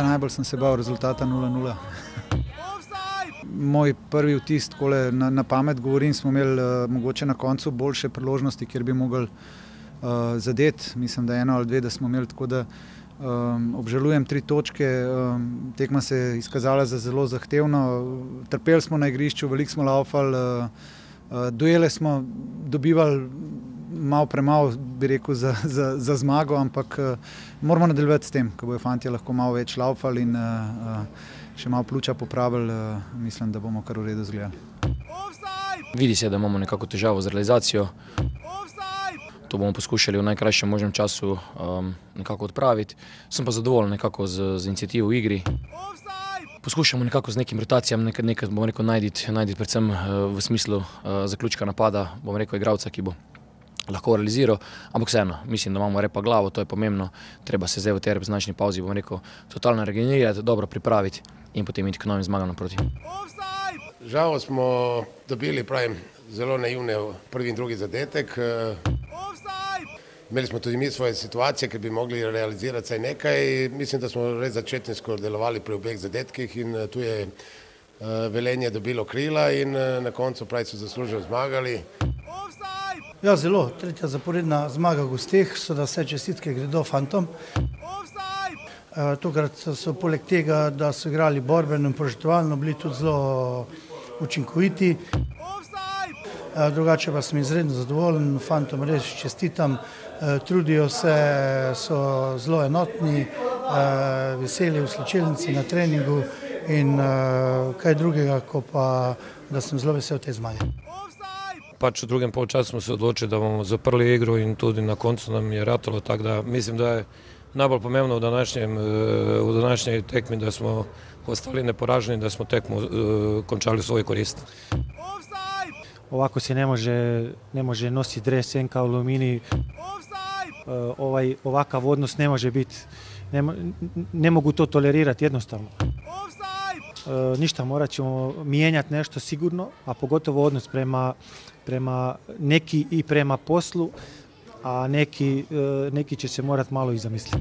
Ja, najbolj sem se bal rezultata 0-0. Moj prvi vtis, tako na, na pamet govorim, smo imeli uh, mogoče na koncu boljše priložnosti, kjer bi mogli uh, zadeti. Mislim, da eno ali dve, da smo imeli tako da. Um, obžalujem tri točke, um, tekma se je izkazala za zelo zahtevno. Trpeli smo na igrišču, veliko smo laufali, uh, uh, duele smo dobivali, malo premalo, bi rekel, za, za, za zmago, ampak uh, moramo nadaljevati s tem, ko bojo fanti lahko malo več laufali in uh, še malo pljuča popravili. Uh, mislim, da bomo kar v redu zgledali. Vidi se, da imamo nekako težavo z realizacijo. To bomo poskušali v najkrajšem možnem času um, nekako odpraviti. Sem pa zadovoljen nekako z, z inicijativo v igri. Poskušamo nekako z nekim rotacijam, nekaj, nekaj bomo rekel, najditi, najditi predvsem uh, v smislu uh, zaključka napada, bom rekel, igralca, ki bo lahko realiziral, ampak vseeno, mislim, da imamo repa glavo, to je pomembno, treba se zdaj v tej reprezentačni pauzi, bom rekel, totalno regenerirati, dobro pripraviti in potem iti k novim zmagam naproti. Žal smo dobili, pravim, zelo naivne prvi in drugi zadetek. Imeli smo tudi mi svoje situacije, ki bi mogli realizirati vsaj nekaj. Mislim, da smo res začetnisko delovali pri obeh zadetkih in eh, tu je uh, velenje dobilo krila in uh, na koncu pravi so zasluženo zmagali. Ja, zelo. Tretja zaporedna zmaga gostih, so da vse čestitke gredo fantom. Uh, tokrat so poleg tega, da so igrali borbeno in požrtovalno, bili tudi zelo učinkoviti. Uh, drugače pa sem izredno zadovoljen, fantom res čestitam. Eh, trudijo se, so zelo enotni, eh, veseli v slčilnici na treningu in eh, kaj drugega, kot pa da sem zelo vesel te zmage. Pač v drugem polčasu smo se odločili, da bomo zaprli igro in tudi na koncu nam je ratalo, tako da mislim, da je najbolj pomembno v, današnjem, v današnjej tekmi, da smo ostali neporaženi, da smo tekmo končali v svoj korist. Ovako se ne može, ne može nositi dres NK Alumini. Eh, ovaj, ovakav odnos ne može biti, ne, ne mogu to tolerirati jednostavno. E, ništa, morat ćemo mijenjati nešto sigurno, a pogotovo odnos prema, prema neki i prema poslu, a neki, e, neki će se morati malo i zamisliti.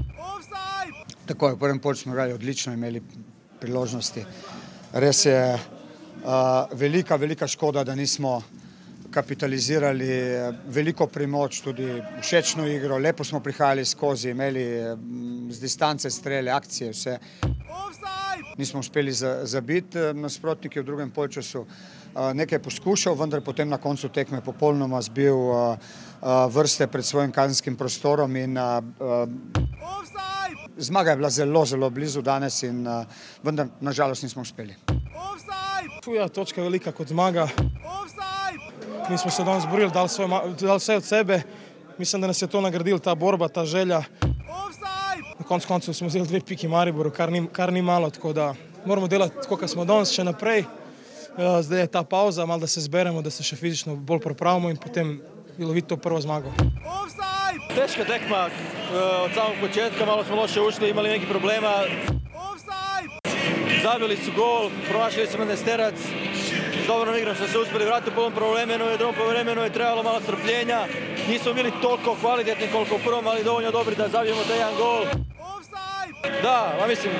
Tako je, v prvem polču smo igrali odlično, imeli priložnosti. Res je uh, velika, velika škoda, da nismo kapitalizirali veliko primoč, tudi všečno igro, lepo smo prihajali skozi, imeli z distance strele, akcije, vse. Nismo uspeli zabiti eh, nasprotnike v drugem polčasu. Eh, nekaj poskušal, vendar potem na koncu tekme popolnoma zbil eh, vrste pred svojim kazenskim prostorom in zmaga je bila zelo, zelo blizu danes in vendar nažalost nismo uspeli. Tuja točka je velika kot zmaga. Mi smo se danes borili, dali, svoj, dali vse od sebe. Mislim, da nas je to nagradil, ta borba, ta želja. Na koncu koncev smo vzeli dve piki Mariboru, kar ni, kar ni malo, tako da moramo delati tako, kot smo danes še naprej. Ja, zdaj je ta pauza, malo da se zberemo, da se še fizično bolj pripravimo in potem loviti to prvo zmago. Težka tekma eh, od samog početka, malo smo loše ušli, imali neki problema. Zabili su gol, promašili smo Nesterac, dobro igrom što se uspjeli vratiti u prvom prvovremenu i drugom prvovremenu je trebalo malo strpljenja. Nismo bili toliko kvalitetni koliko u prvom, ali dovoljno dobri da zabijemo taj jedan gol. Da, ma mislim,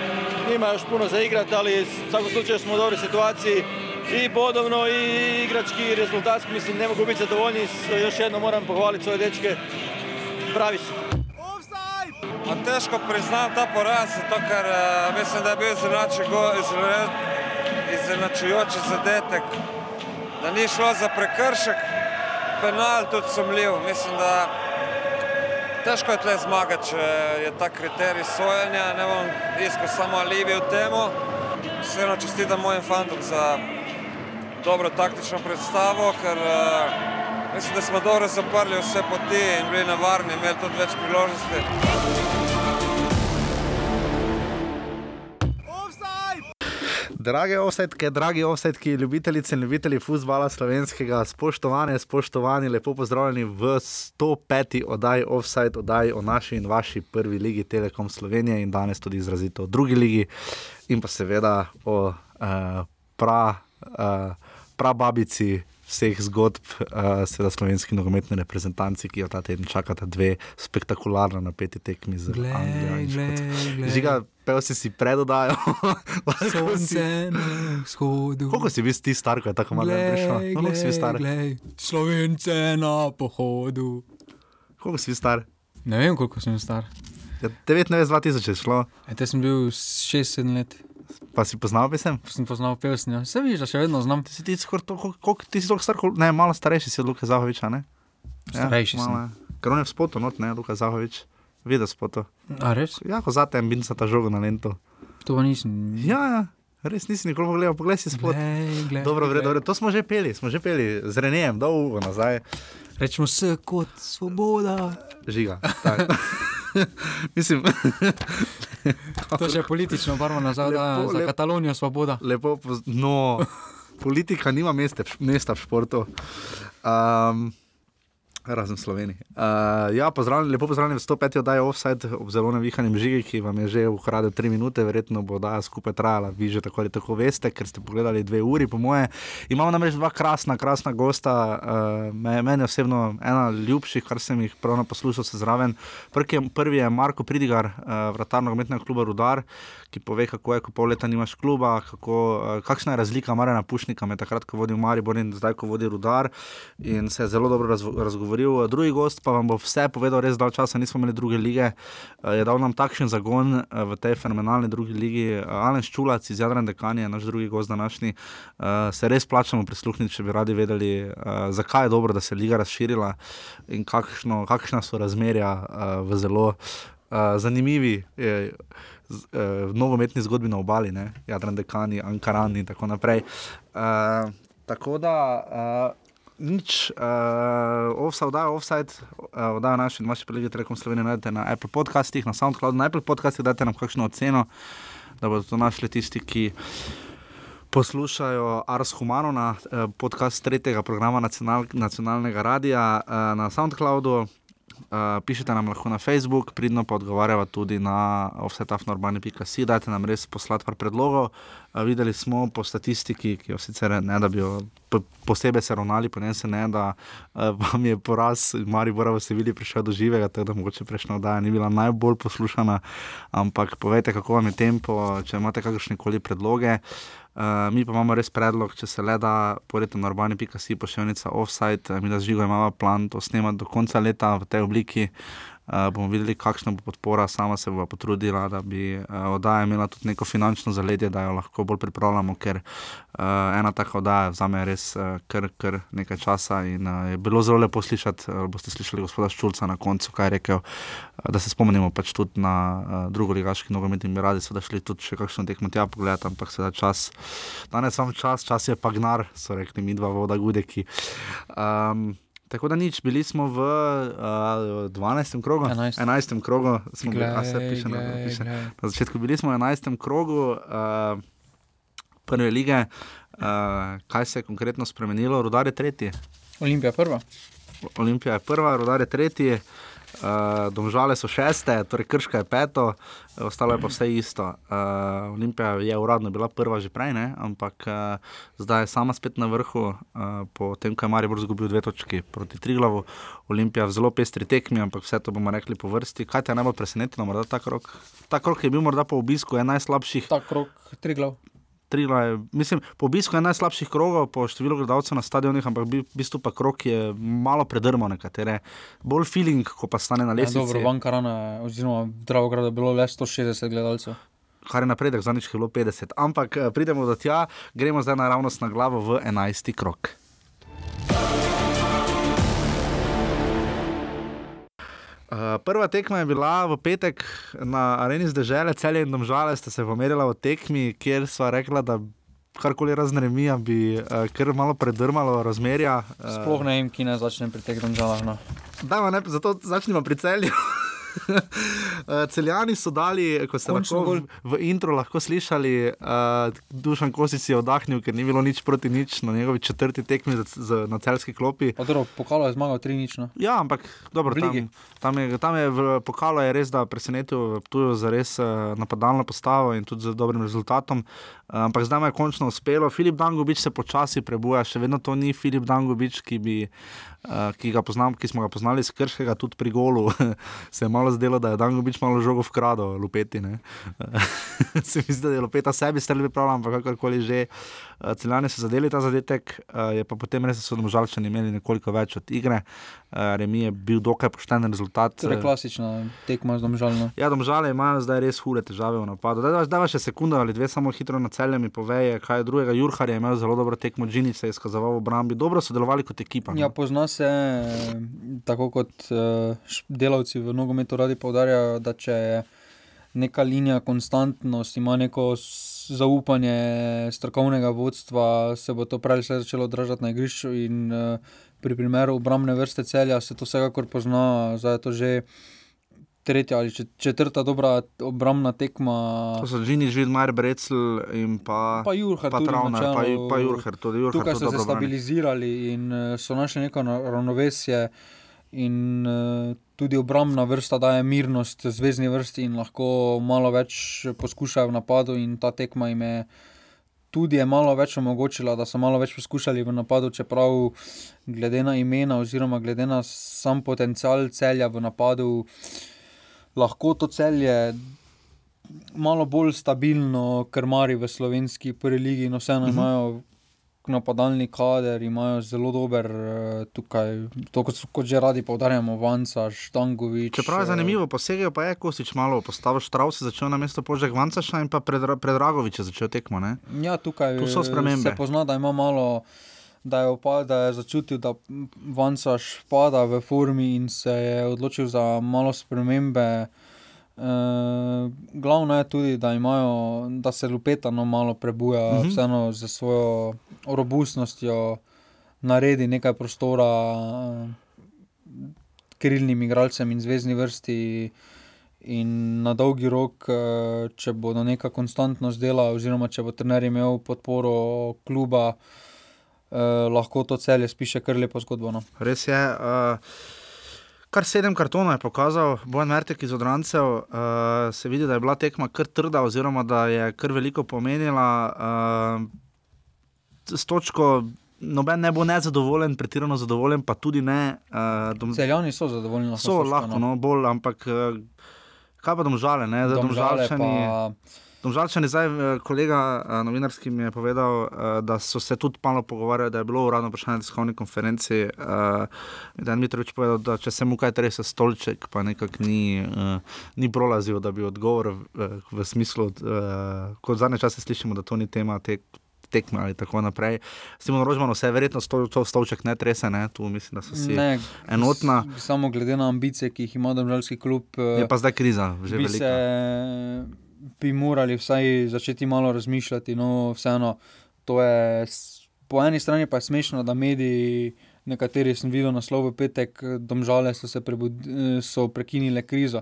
ima još puno za igrat, ali u svakom slučaju smo u dobroj situaciji i bodovno i igrački i rezultatski, mislim, ne mogu biti zadovoljni. Još jednom moram pohvaliti svoje dečke, pravi su. A teško priznam ta poraz, to ker uh, mislim, da je bil izenačujoči zadetek, da ni šlo za prekršek, penal tudi sumljiv. Mislim, da težko je tle zmagati, če je ta kriterij sojenja. Ne bom iskal samo alibi v temu. Vseeno čestitam mojim fantom za dobro taktično predstavo, ker uh, mislim, da smo dobro zaprli vse poti in bili navarni, imeli tudi več priložnosti. Drage offsetke, dragi offsetki, ljubitelice in ljubitelji futbola slovenskega, spoštovane, spoštovani, lepo pozdravljeni v 105. oddaji Offside, oddaji o naši in vaši prvi ligi Telekom Slovenije in danes tudi izrazito o drugi ligi in pa seveda o uh, pra, uh, prababici vseh zgodb, uh, seveda slovenski nogometni reprezentanci, ki jo ta teden čakata dve spektakularno napeti tekmi z Anglijo. Žiga, pel si si predodajo. Sonce na vzhodu. Koliko si bil ti star, ko je tako malo prišlo? Koliko si bil star? Glej, Slovence na pohodu. Koliko si bil star? Ne vem, koliko sem star. Ja, 19.2000 je šlo. E, te sem bil 6-7 let. Pa si poznal pesem? Sem poznal pesem. Vse vidiš, da še vedno znam. Ti si ti skoraj toliko, koliko ti si toliko star, ne, malo starejši si od Luka Zahoviča, ne? Starejši sem. malo je. Ker on je v spotu, not, ne, Luka Zahovič. Videl spotu. A res? Ja, ko zate en binca ta žogo na lento. To pa nisem. Ja, ja. Res nisi nikoli pogledal, poglej si spot. Glej, glej, Dobro, glej. dobro, to smo že peli, smo že peli z Renejem, dolgo nazaj. Rečemo se kot svoboda. Žiga. Mislim, To je še politično barvo nazaj, da Lepo, za lepo. Katalonijo svoboda. lepo, no, politika nima mesta, mesta v športu. Um, Razen v Sloveniji. Uh, ja, pozdravljen, lepo pozdravljen v 105. oddaji Offside ob zelo navihanem žigi, ki vam je že ukradel 3 minute, verjetno bo oddaja skupaj trajala, vi že tako ali tako veste, ker ste pogledali dve uri, po moje. Imamo namreč dva krasna, krasna gosta, uh, me, meni osebno ena ljubših, kar sem jih pravno poslušal se zraven. Prvi je, prvi je Marko Pridigar, uh, vratar nogometnega kluba Rudar, ki pove, kako je, ko pol leta nimaš kluba, kako, uh, kakšna je razlika Marjana Pušnika med takrat, ko vodi Maribor in zdaj, ko vodi Rudar. In se je zelo dobro razgovoril. Drugi gost pa vam bo vse povedal, res dal časa, nismo imeli druge lige. Uh, je dal nam takšen zagon v tej fenomenalni drugi ligi. Alen Ščulac iz Jadran Dekanje, naš drugi gost današnji. Se res plačamo prisluhniti, če bi radi vedeli, zakaj je dobro, da se je liga razširila in kakšno, kakšna so razmerja v zelo uh, zanimivi. eh, z- eh, nogometni zgodbi na obali, ne? Jadran, Dekani, Ankaran in tako naprej. Uh, tako da. Uh, Nič, uh, offside, oddaja, offside, uh, oddaja naši vaši kolegi Telekom Slovenije najdete na Apple podcastih, na SoundCloudu, na Apple podcastih dajte nam kakšno oceno, da bodo to našli tisti, ki poslušajo Ars Humanona, eh, podcast tretjega programa nacional, nacionalnega radia eh, na SoundCloudu. Uh, pišite nam lahko na Facebook, pridno pa odgovarjava tudi na offsetafnorbani.si, dajte nam res poslati par predlogov. Uh, videli smo po statistiki, ki jo sicer ne da bi jo po- posebej se ravnali, po njem se ne, da uh, vam je poraz Maribora v Sevilji prišel do živega, tako da mogoče prejšnja oddaja ni bila najbolj poslušana, ampak povejte, kako vam je tempo, če imate kakršne koli predloge. Uh, mi pa imamo res predlog, če se le da, pojdite na urbani.si, pošiljnica offside, eh, mi da žigo imamo plan to snemati do konca leta v tej obliki. Uh, bomo videli, kakšna bo podpora, sama se bo potrudila, da bi uh, oddaja imela tudi neko finančno zaledje, da jo lahko bolj pripravljamo, ker uh, ena taka oddaja vzame res uh, kar, kar nekaj časa. In uh, je bilo zelo lepo slišati, uh, boste slišali gospoda Ščulca na koncu, kaj je rekel, uh, da se spomnimo pač tudi na uh, drugo ligaški nogomet in bi radi seveda šli tudi še kakšno tekmo tja pogledati, ampak seveda čas, danes vam čas, čas je pa gnar, so rekli mi dva voda gudeki. Um, Tako da nič, bili smo v uh, 12. krogu, 11. 11. krogu, smo bili, a se Glej, piše, na, glej, piše. glej. na začetku bili smo v 11. krogu uh, prve lige. Uh, kaj se je konkretno spremenilo? Rudar je tretji, Olimpija prva. Olimpija je prva, Rudar je tretji, uh, Domžale so šeste, torej Krška je peto, ostalo je pa vse isto. Uh, Olimpija je uradno bila prva že prej, ne? ampak uh, zdaj je sama spet na vrhu, uh, po tem, ko je Maribor izgubil dve točki proti Triglavu. Olimpija v zelo pestri tekmi, ampak vse to bomo rekli po vrsti. Kaj te je najbolj presenetilo, morda ta krok? Ta krok je bil morda po obisku en najslabših. Ta krok, tri Triglav je, mislim, po obisku je najslabših krogov, po številu gledalcev na stadionih, ampak v bistvu pa krok je malo predrmal nekatere. Bolj feeling, ko pa stane na Ja, lestvici. dobro, Vankarana, oziroma Dravograda je bilo le 160 gledalcev. kar je napredek, zadnjič je bilo 50. Ampak eh, pridemo do tja, gremo zdaj naravnost na glavo v 11. krok. Uh, prva tekma je bila v petek na areni zdržele, celje in domžale sta se pomerila v tekmi, kjer sva rekla, da karkoli raznemija bi uh, kar malo predrmalo razmerja. Uh, Sploh ne vem, ki naj začnem pri teh domžalah. No. Dajmo, ne, zato začnemo pri celju. Eh, Celjani so dali, ko ste Končno lahko v, v intro lahko slišali, uh, Dušan Kosic je oddahnil, ker ni bilo nič proti nič na njegovi četrti tekmi z, z, na celski klopi. Dobro, pokalo je zmagal 3 nič. No. Ja, ampak dobro, tam, tam, je, tam je v pokalu je res, da presenetil tu za res uh, napadalno postavo in tudi z dobrim rezultatom. Uh, ampak zdaj mu je končno uspelo. Filip Dangovič se počasi prebuja, še vedno to ni Filip Dangovič, ki, bi, ki, poznam, ki smo ga poznali iz Krškega, tudi pri golu. se je malo zdelo, da je Dangovič malo žogo vkrado, lupeti. ne. se mi zdi, da je lupeta sebi strelil, prav, ampak kakorkoli že. Celjani so zadeli ta zadetek, je pa potem res, da so domžalčani imeli nekoliko več od igre. Remi je bil dokaj pošten rezultat. Torej, klasična tekma z domžalno. Ja, domžale imajo zdaj res hude težave v napadu. Da, da, še sekunda ali dve, samo hitro na celem mi poveje, kaj je drugega. Jurhar je imel zelo dobro tekmo, Džinic se je izkazoval v obrambi, dobro sodelovali kot ekipa. no. Ja, pozna se, eh, tako kot eh, delavci v nogometu radi poudarjajo, da če je neka linija konstantnost, ima neko zaupanje strokovnega vodstva, se bo to prej ali slej začelo odražati na igrišču. In eh, pri primeru obrambne vrste celja se to vsekakor pozna, zdaj je to že. Tretja ali čet- četrta dobra obrambna tekma. To so Džinic, Vidmar, Brecel in pa, Pa Jurhar pa tudi Travner, pa, pa Jurhar, tudi Jurhar. Tukaj so se brani. stabilizirali in eh, so našli neko ravnovesje. In uh, tudi obrambna vrsta daje mirnost zvezdni vrsti, in lahko malo več poskušajo v napadu. In ta tekma jim je tudi je malo več omogočila, da so malo več poskušali v napadu, čeprav glede na imena, oziroma glede na sam potencial celja v napadu, lahko to celje malo bolj stabilno krmari v slovenski prvi ligi, no vseeno Mhm. imajo napadalni kader, imajo zelo dober eh, tukaj, to kot, kot že radi poudarjamo, Vanca, Štangovič. Čeprav je eh, zanimivo, posegel pa je Kosič malo, postavil Štravs, začel na mesto Požek Vancaša in pa Predra- Predragovič je začel tekmo. Ne? Ja, tukaj Tu so spremembe. se pozna, da ima malo. Da je, opal, da je začutil, da Vansaš pada v formi in se je odločil za malo spremembe. E, glavno je tudi, da, imajo, da se lupetano malo prebuja, uh Mhm. -huh. vseeno z svojo robustnostjo naredi nekaj prostora eh, krilnim igralcem in zvezdni vrsti. In na dolgi rok, eh, če bodo neka konstantnost dela, oziroma če bo trener imel podporo kluba, eh, lahko to celje spiše kar lepo zgodbo. No. Res je. Uh, kar sedem kartonov je pokazal Bojan Mertek iz Odrancev. Uh, se vidi, da je bila tekma kar trda, oziroma da je kar veliko pomenila. Uh, s točko noben ne bo nezadovoljen, pretirano zadovoljen, pa tudi ne. Uh, dom, Celjani so zadovoljni. so lahko, no, bolj, ampak uh, kaj pa domžale, ne? Zdaj Domžale Domžalčani- pa- Domžalčani, zdaj eh, kolega eh, novinarski mi je povedal, eh, da so se tudi malo pogovarjali, da je bilo uradno vprašanje na tiskovni konferenci. Da je Mitrovič povedal, da če se mu kaj trese stolček, pa nekako ni, ni prolazil, da bi odgovor eh, v smislu, kot zadnje čase slišimo, da to ni tema te tekme ali tako naprej. Simon Rožman, vse verjetno stol, to stolček ne trese, ne? tu mislim, da so si Ne, enotna. s- Samo glede na ambicije, ki jih ima državljanski klub. Je pa zdaj kriza, že bi velika. se bi morali vsaj začeti malo razmišljati. No, vseeno, to je, po eni strani pa je smešno, da mediji, nekateri sem videl naslov v petek, domžale so, se prebud, eh, so prekinile krizo.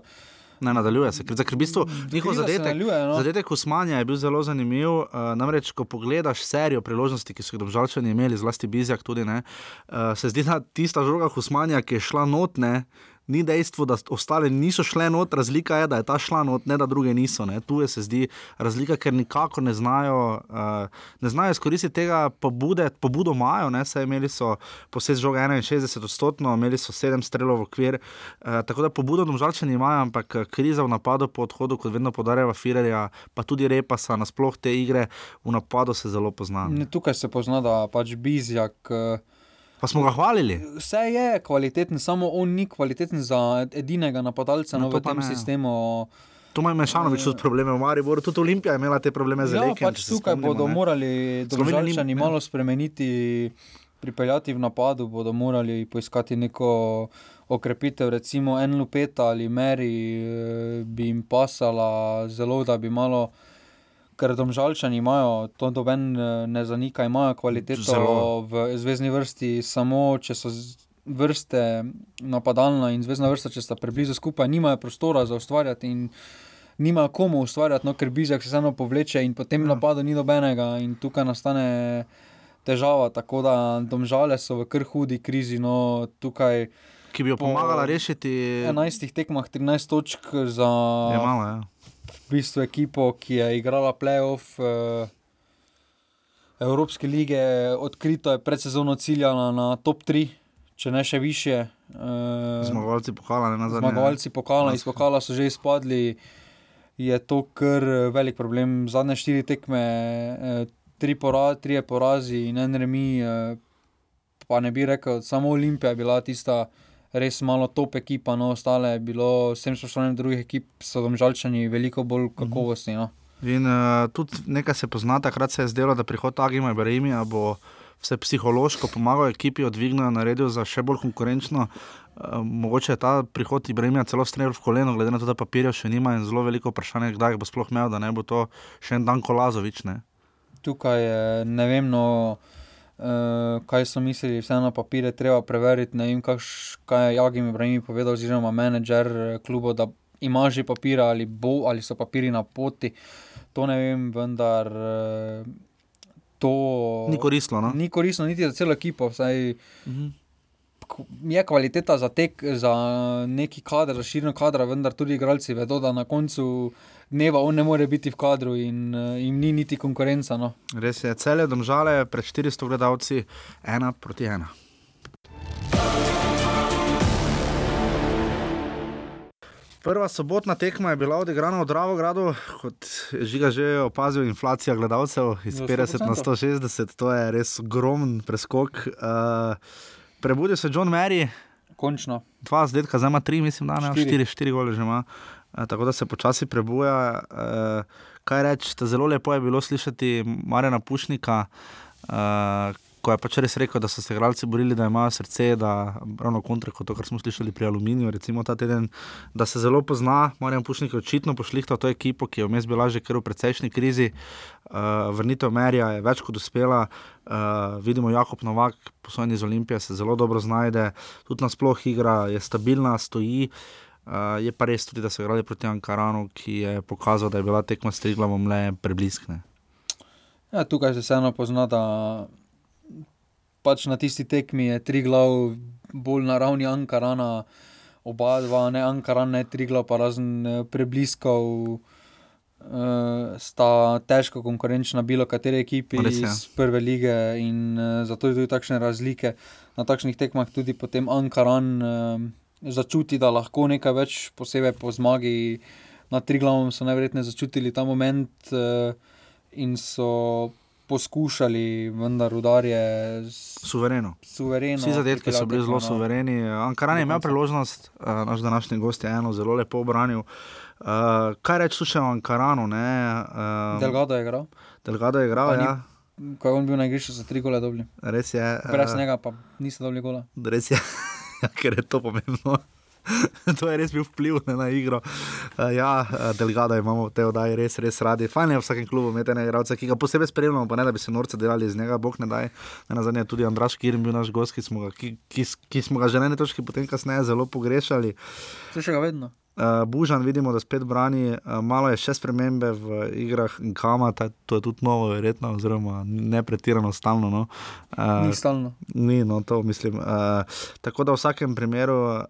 Ne nadaljuje se, ker ker v bistvu njihov Kriza se zadetek, nadaljuje, no. zadetek Usmanja je bil zelo zanimiv. Uh, namreč, ko pogledaš serijo priložnosti, ki so jih državljani imeli, zlasti Bizjak, tudi ne, uh, se zdi, da tista žoga Usmanja, ki je šla notne. Ni dejstvo, da ostale niso šle not, razlika je, da je ta šla not, ne da druge niso. Ne. Tu je se zdi razlika, ker nikako ne znajo, uh, ne znajo izkoristiti tega pobude, pobudo imajo, ne, saj imeli so posebej žoga 61 odstotno, imeli so 7 strelov v okvir, uh, tako da pobudo domžalčani imajo, ampak eh, kriza v napadu po odhodu, kot vedno podarjava Firerja, pa tudi Repasa, nasploh te igre v napadu se zelo pozna. Ne, tukaj se pozna, da pač Bizjak. eh, Pa smo ga hvalili. Vse je kvaliteten, samo on ni kvaliteten za edinega napadalca No, no, to v tem ne. sistemu. Tu ima Mešanovič tudi probleme v Mariboru, tudi Olimpija je imela te probleme z Ja, Lekem. pač tukaj bodo morali Slovenija ni- državljani ne. malo spremeniti, pripeljati v napadu, bodo morali poiskati neko okrepitev, recimo en lupeta ali meri eh, bi jim pasala zelo, da bi malo. Ker domžalčani imajo, to doben eh, ne zanika, imajo kvaliteto Zelo. v zvezdni vrsti, samo če so vrste, napadalna in zvezdna vrsta, če sta preblizu skupaj, nimajo prostora za ustvarjati in nimajo komu ustvarjati, no, ker Bizjak se vseeno povleče in potem Ja. napadu ni nobenega in tukaj nastane težava, tako da domžale so v kar hudi krizi, no tukaj. Ki bi jo pomagala rešiti. 11 tekmah 13 točk za Je malo, ja. V bistvu ekipo, ki je igrala playoff eh, Evropske lige, odkrito je pred sezono ciljala na top 3, če ne še više. Eh, Zmagovalci pokala, ne nazadnje. Zmagovalci pokala, iz pokala so že izpadli, je to kar eh, velik problem. Zadnje štiri tekme, eh, tri pora, trije porazi in en remi, eh, pa ne bi rekel, samo Olimpija je bila tista res malo top ekipa, no ostale je bilo, vsem spoštovanjem drugih ekip, so domžalčani veliko bolj kakovostni. No. In uh, tudi nekaj se pozna, takrat se je zdelo, da prihod Agima Ibrahima bo vse psihološko pomagal ekipi, odvignil, naredil za še bolj konkurenčno. Uh, mogoče je ta prihod Ibrahima celo strelil v koleno, glede na to, da papirjev še nima in zelo veliko vprašanje, kdaj bo sploh imel, da ne bo to še en dan Kolazovič. Ne? Tukaj je ne vem, no, uh, kaj so mislili, vseeno papire treba preveriti. Ne vem, kakš, kaj je Jagim Ibrahim povedal, oziroma menedžer eh, kluba, da ima že papire ali, bo, ali so papiri na poti. To ne vem, vendar uh, to Ni koristno. No? Ni koristno niti za celo ekipo. Vsaj, Mhm. k- Je kvaliteta za tek, za neki kader, za širino kadra, vendar tudi igralci vedo, da na koncu dneva on ne more biti v kadru in jim ni niti konkurenca. No. Res je, cele domžale pred 400 gledalci, ena proti ena. Prva sobotna tekma je bila odigrana v Dravogradu, kot je žiga že opazil, inflacija gledalcev iz Za 50 na 160, to je res ogromen preskok. Uh, prebudil se John Mary, Končno. dva zadetka, zdaj ima tri, mislim, da ne, Štiri. štiri, štiri gole že ima. Eh, Tako da se počasi prebuja. Eh, Kaj reči, zelo lepo je bilo slišati Marjana Pušnika, eh, ko je pač res rekel, da so se igralci borili, da imajo srce, da ravno kontra kot to, kar smo slišali pri Aluminiju, recimo ta teden, da se zelo pozna. Marjan Pušnik je očitno pošlihtal to ekipo, ki je vmes bila že kar v precejšnji krizi. Uh, vrnitev Merija je več kot uspela. Uh, vidimo, Jakob Novak, poslojen iz Olimpije, se zelo dobro znajde, tudi nasploh igra, je stabilna, stoji. Uh, je pa res tudi, da so igrali proti Ankaranu, ki je pokazal, da je bila tekma s Triglavom le prebliskne. Ja, tukaj se vseeno pozna, da pač na tisti tekmi je tri glav bolj na ravni Ankarana, oba dva, ne Ankaran, ne tri glav, pa razen prebliskov. Uh, sta težko konkurenčna bilo kateri ekipi Res je. iz prve lige in uh, zato je tudi takšne razlike. Na takšnih tekmah tudi potem Ankaran uh, začuti, da lahko nekaj več, posebej po zmagi nad Triglavom so najverjetneje začutili ta moment uh, in so poskušali, vendar udarje Suvereno. suvereno. Vsi zadetki so bili zelo no. suvereni. Ankaran je imel priložnost, uh, naš današnji gost je eno zelo lepo obranil. Uh, kaj reči še o Ankaranu? Ne, uh, Delgado je igral. Delgado je igral, Pa ni- ja. Ko je on bil na igrišču, so tri gole dobili. Res je. Brez eh, njega pa niso dobili gola. Res je, ja, ker je to pomembno. to je res bil vpliv ne, na igro. Uh, ja, Delgado imamo v tej oddaji res, res radi. Fajn je v vsakem klubu imeti enega igralca, ki ga posebej spremljamo, pa ne da bi se norce delali iz njega, bog ne daj. Ne na zadnje je tudi Andraš Kirin bil naš gost, ki smo ga, ki, ki, ki smo ga že na eni točki potem kasneje zelo pogrešali. To še ga vedno. Uh, Bužan vidimo, da spet brani, uh, malo je še spremembe v igrah in kama, ta, to je tudi novo, verjetno, oziroma ne pretirano stalno. No. Uh, Ni stalno. Ni, no, to mislim. Uh, tako da v vsakem primeru uh,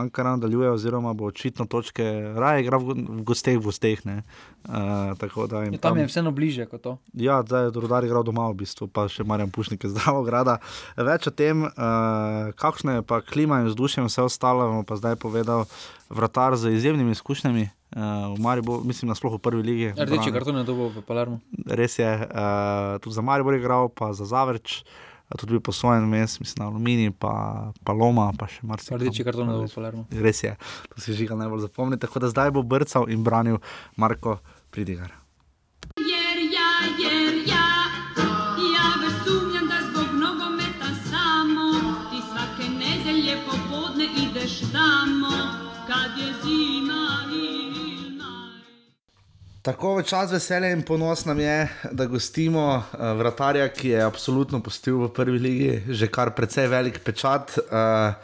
Ankara nadaljuje, oziroma bo očitno točke, raje igra v, v gosteh, v gosteh. ne. Uh, da jim Ja, tam je vseeno bliže kot to. Ja, zdaj je Rudar igral doma, v bistvu, pa še Marjan Pušnik je zdravo grada. Več o tem, uh, kakšna je pa klima in vzdušje vse ostalo, vam pa zdaj povedal vratar z izjemnimi izkušnjami. Uh, v Mariboru, mislim, nasploh v prvi ligi. Rdeči karton je dobil v Palermo. Res je, uh, tudi za Maribor je igral, pa za Zavrč, tudi bil posvojen mes, mislim, na Alumini, pa, pa Loma, pa še marsikaj. Rdeči karton je dobil v Palermo. Res je, to si žiga najbolj zapomni. Tako da zdaj bo brcal in branil Marko Pridigar. Tako v čas veselja in ponos nam je, da gostimo uh, vratarja, ki je absolutno postil v prvi ligi že kar precej velik pečat. Uh,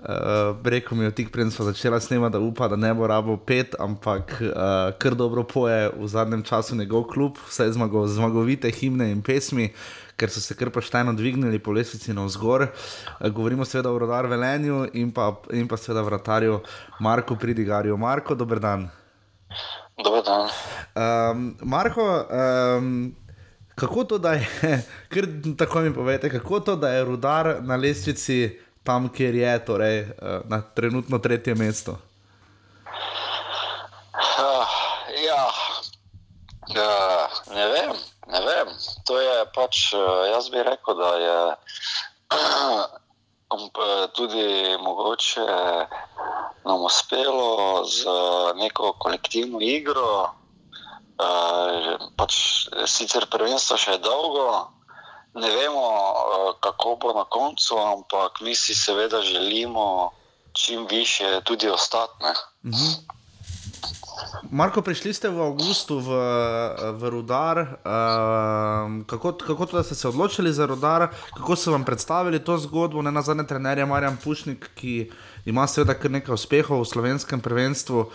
uh, rekel mi je tik prej, smo začela snemati, da upa, da ne bo rabo pet, ampak uh, kar dobro poje v zadnjem času njegov klub, vse zmago, zmagovite himne in pesmi. Ker so se kar pošteno dvignili po lestvici na vzgor. Govorimo seveda o rodarju Velenju in pa, in pa seveda vratarju Marku Pridigarju. Marko, dober dan. Dober dan. Um, Marko, um, kako to, da je, kar tako mi povete, kako to, da je rudar na lestvici tam, kjer je, torej uh, na trenutno tretje mesto? Uh, ja, uh, ne vem, ne vem. To je pač, uh, jaz bi rekel, da je tudi mogoče nam uspelo z neko kolektivno igro. Uh, pač sicer prvenstvo še je dolgo, ne vemo, uh, kako bo na koncu, ampak mi si seveda želimo čim više tudi ostati. Mhm. Marko, prišli ste v Avgustu v, v Rudar. Uh, kako, kako to, da ste se odločili za Rudar, kako so vam predstavili to zgodbo, ne na zadnje trenerje Marjan Pušnik, ki ima seveda kar nekaj uspehov v slovenskem prvenstvu. Uh,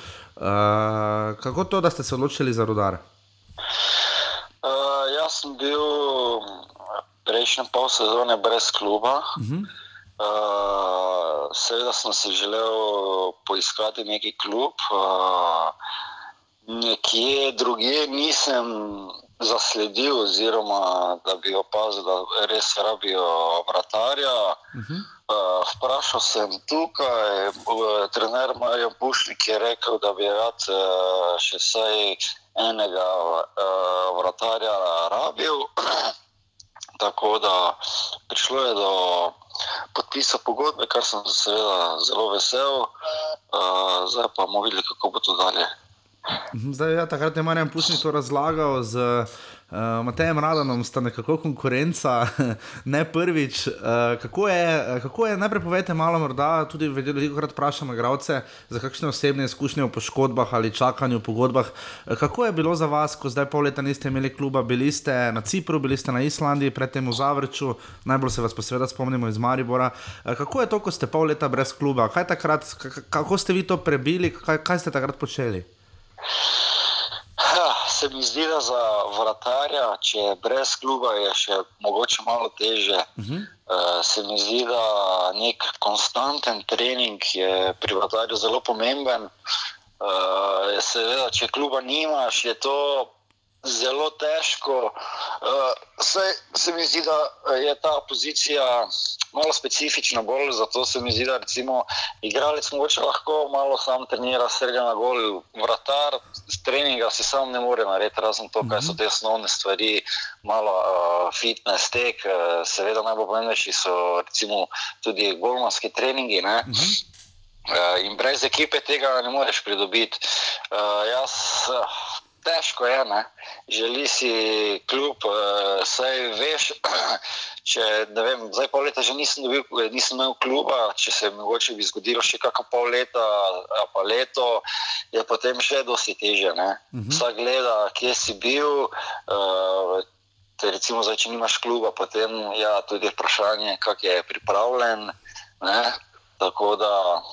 kako to, da ste se odločili za Rudar? Uh, jaz sem bil prejšnje pol sezone brez kluba. Uh -huh. Uh, seveda sem si želel poiskati neki klub, uh, nekje drugje nisem zasledil, oziroma da bi opazil, da res rabijo vratarja. Uh -huh. uh, vprašal sem tukaj, uh, trener Marijo Pušnik je rekel, da bi rad uh, še vsaj enega uh, vratarja rabil. Tako da prišlo je do podpisa pogodbe, kar sem seveda zelo vesel, uh, zdaj pa bomo videli, kako bo to dalje. Zdaj, ja, takrat je Marjan Pušnik to razlagal z uh, Matejem Radanom, sta nekako konkurenca, ne prvič. Uh, kako, je, kako je, najprej povejte malo, morda tudi veliko krat vprašamo igralce za kakšne osebne izkušnje v poškodbah ali čakanju v pogodbah. Uh, kako je bilo za vas, ko zdaj pol leta niste imeli kluba, bili ste na Cipru, bili ste na Islandiji, predtem v Zavrču, najbolj se vas pa seveda spomnimo iz Maribora. Uh, kako je to, ko ste pol leta brez kluba? Takrat, kako ste vi to prebili, kaj, kaj ste takrat počeli? Se mi zdi, da za vratarja, če je brez kluba, je še mogoče malo teže. Uh -huh. uh, se mi zdi, da nek konstanten trening je pri vratarju zelo pomemben. Uh, seveda, če kluba nimaš, je to zelo težko. Uh, se, se mi zdi, da je ta pozicija malo specifična, bolj zato se mi zdi, da recimo igralec mogoče lahko malo sam trenira, srega na gol, vratar, treninga si sam ne more narediti, razen to, kaj so te osnovne stvari, malo uh, fitness, tek, uh, seveda najbolj pomembnejši so recimo tudi golmanski treningi. Ne? Uh, in brez ekipe tega ne moreš pridobiti. Uh, jaz, uh, težko je, ne? želi si kljub, uh, saj veš, če ne vem, zdaj pol leta že nisem, dobil, nisem imel kluba, če se mogoče bi zgodilo še kakšno pol leta, pa leto, je potem še dosti teže. Uh -huh. Vsak gleda, kje si bil. Uh, Te recimo, zdaj, če nimaš kluba, potem je ja, tudi vprašanje, kako je pripravljen. Ne? Tako da,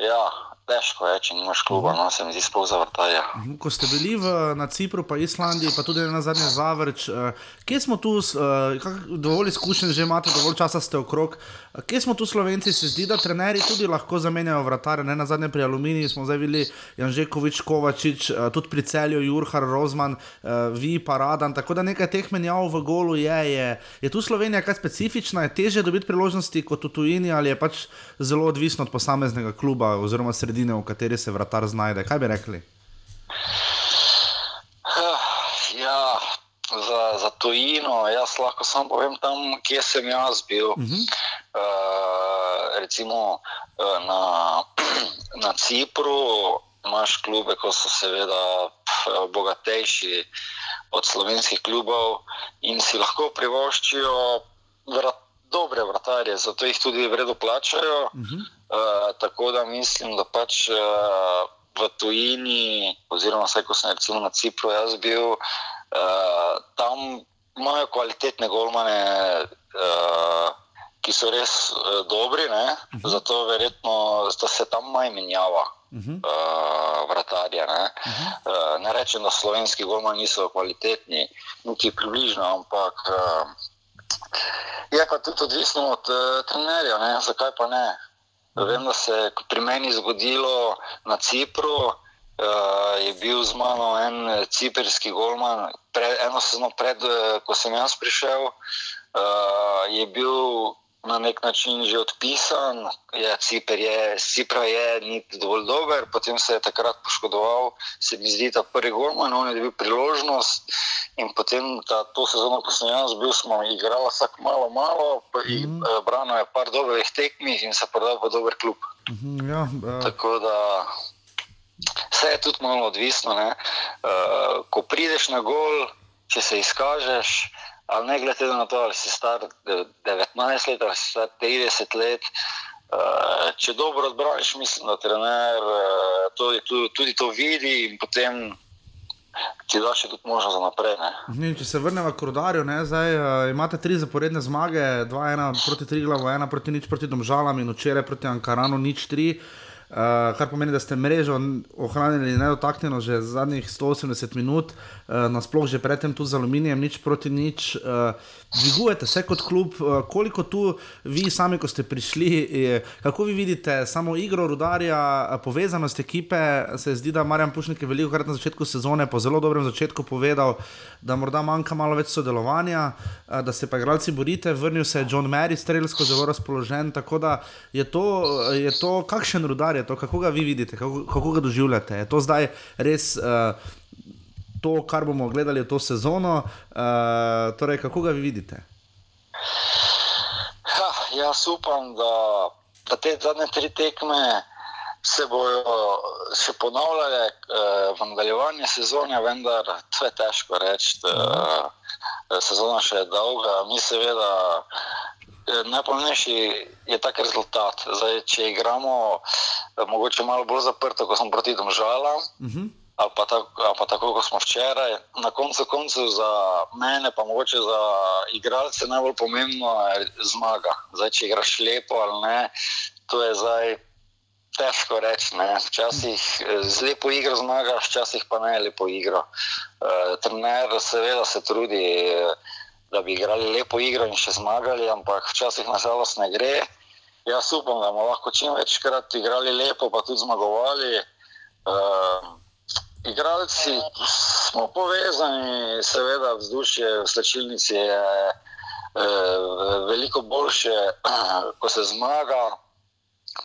ja, težko je, če nimaš kluba, no se mi zdi sploh zavrtaja. Ko ste bili v, na Cipru, pa Islandiji, pa tudi na zadnje Zavrč, uh, kje smo tu, uh, dovolj izkušen, že imate dovolj časa, ste okrog. Uh, kje smo tu Slovenci, se zdi, da trenerji tudi lahko zamenjajo vratare, ne na zadnje pri Aluminiji smo zdaj videli Janžekovič, Kovačič, uh, tudi pri celju Jurhar, Rozman, uh, vi, Paradan, tako da nekaj teh menjav v golu je. Je, je tu Slovenija kaj specifična, je teže dobiti priložnosti kot v tujini ali je pač zelo odvisno od posameznega kluba oziroma sredine? Sredine, v kateri se vratar znajde. Kaj bi rekli? Ja, za, za tujino, jaz lahko samo povem tam, kje sem jaz bil. Uh -huh. uh, recimo uh, na, na Cipru imaš klube, ko so seveda bogatejši od slovenskih klubov in si lahko privoščijo vrat, dobre vratarje, zato jih tudi vredno plačajo. Uh -huh. uh, tako da mislim, da pač uh, v tujini, oziroma vsaj ko sem recimo na Cipru jaz bil, uh, tam imajo kvalitetne golmane, uh, ki so res uh, dobri, ne? uh -huh. zato verjetno da se tam manj menjava. Uh -huh. uh, vratarja, ne? Uh -huh. uh, ne rečem, da slovenski golmani niso kvalitetni, niti približno, ampak uh, je pa tudi odvisno od uh, trenerja, ne? zakaj pa ne. Vem, da se je pri meni zgodilo na Cipru, uh, je bil z mano en ciperski golman, pre, eno sezono pred, ko sem jaz prišel, uh, je bil na nek način že odpisan, je, Ciper je, Cipra je ni dovolj dober, potem se je takrat poškodoval, se mi zdi ta prvi golman, on je dobil priložnost in potem ta, to sezono, ko sem jaz bil, smo igrali vsak malo, malo, in mm -hmm. brano je par dobrih tekmih in se prodal v dober klub. Mm -hmm, ja, uh... Tako da vse je tudi malo odvisno, uh, ko prideš na gol, če se izkažeš, ali ne glede na to, ali si star 19 let ali si star 30 let. Uh, če dobro odbraniš, mislim, da trener uh, to, tudi, tudi to vidi in potem ti da še tudi možnost za naprej. Ne, če se vrnemo k rodarju, zdaj uh, imate tri zaporedne zmage, dva ena proti Triglavu, ena proti nič proti Domžalam in včeraj proti Ankaranu nič tri. Uh, kar pomeni, da ste mrežo ohranili nedotaknjeno že zadnjih 180 minut, uh, nasplošno že predtem tu z aluminijem, nič proti nič. Uh, dvigujete se kot klub, uh, koliko tu vi sami, ko ste prišli, je, kako vi vidite samo igro rudarja, povezanost ekipe. Se zdi, da Marjan Pušnik je veliko krat na začetku sezone, po zelo dobrem začetku povedal, da morda manjka malo več sodelovanja, uh, da se pa igralci borite. Vrnil se je John Mary, strelsko zelo razpoložen. Tako da je to, je to kakšen rudar je to, kako ga vi vidite, kako, kako ga doživljate. Je to zdaj res. Uh, To, kar bomo gledali to sezono, uh, torej, kako ga vi vidite? Ha, jaz upam, da, da te zadnje tri tekme se bodo še ponavljale uh, v nadaljevanju sezone, vendar to je težko reči. Uh, sezona še je dolga, mi seveda najpomembnejši je tak rezultat. Zdaj, če igramo mogoče malo bolj zaprto, kot smo proti Domžalam, uh -huh. Ali, pa tako, ali pa tako, kot smo včeraj, na koncu koncev za mene, pa mogoče za igralce najbolj pomembno je zmaga. Zdaj, če igraš lepo ali ne, to je zdaj. Težko reči, včasih z lepo igro zmagaš, včasih pa ne lepo igro. E, trener, seveda, se trudi, da bi igrali lepo igro in še zmagali, ampak včasih nažalost ne gre. Jaz upam, da bomo lahko čim večkrat igrali lepo, pa tudi zmagovali. Uh, igralci smo povezani, seveda vzdušje v slčilnici je uh, veliko boljše, ko se zmaga.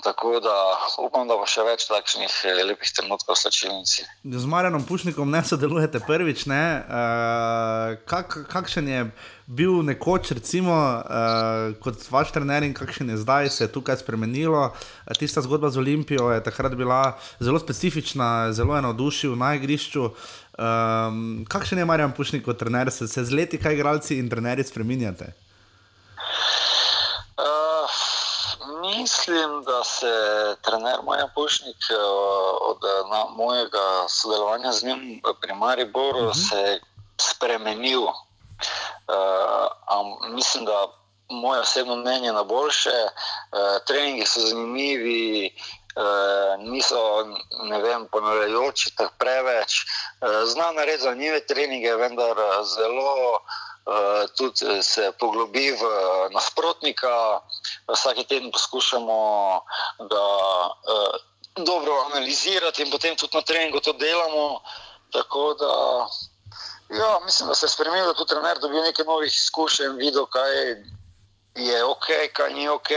Tako da upam, da bo še več takšnih lepih trenutkov v slčilnici. Z Marjanom Pušnikom ne sodelujete prvič, ne? Uh, kak, kakšen je bil nekoč, recimo, uh, kot vaš trener in kakšen je zdaj, se je tukaj spremenilo. Tista zgodba z Olimpijo je takrat bila zelo specifična, zelo je navdušil na igrišču. Um, kakšen je Marjan Pušnik kot trener, se, se z leti kaj igralci in trenerji spremenjate? Mislim, da se trener Maja Pušnik od na, mojega sodelovanja z njim pri Mariboru uh -huh. se spremenil. Uh, mislim, da moje osebno mnenje na boljše, uh, treningi so zanimivi, uh, niso vem, ponavljajoči tako preveč. Uh, Znam narediti zanimive treninge, vendar zelo uh, tudi se poglobi v nasprotnika. Vsak teden poskušamo ga uh, dobro analizirati in potem tudi na treningu to delamo. Tako da, ja, mislim, da se je spremenil, da tudi trener dobil nekaj novih izkušenj, videl, kaj je ok, kaj ni ok.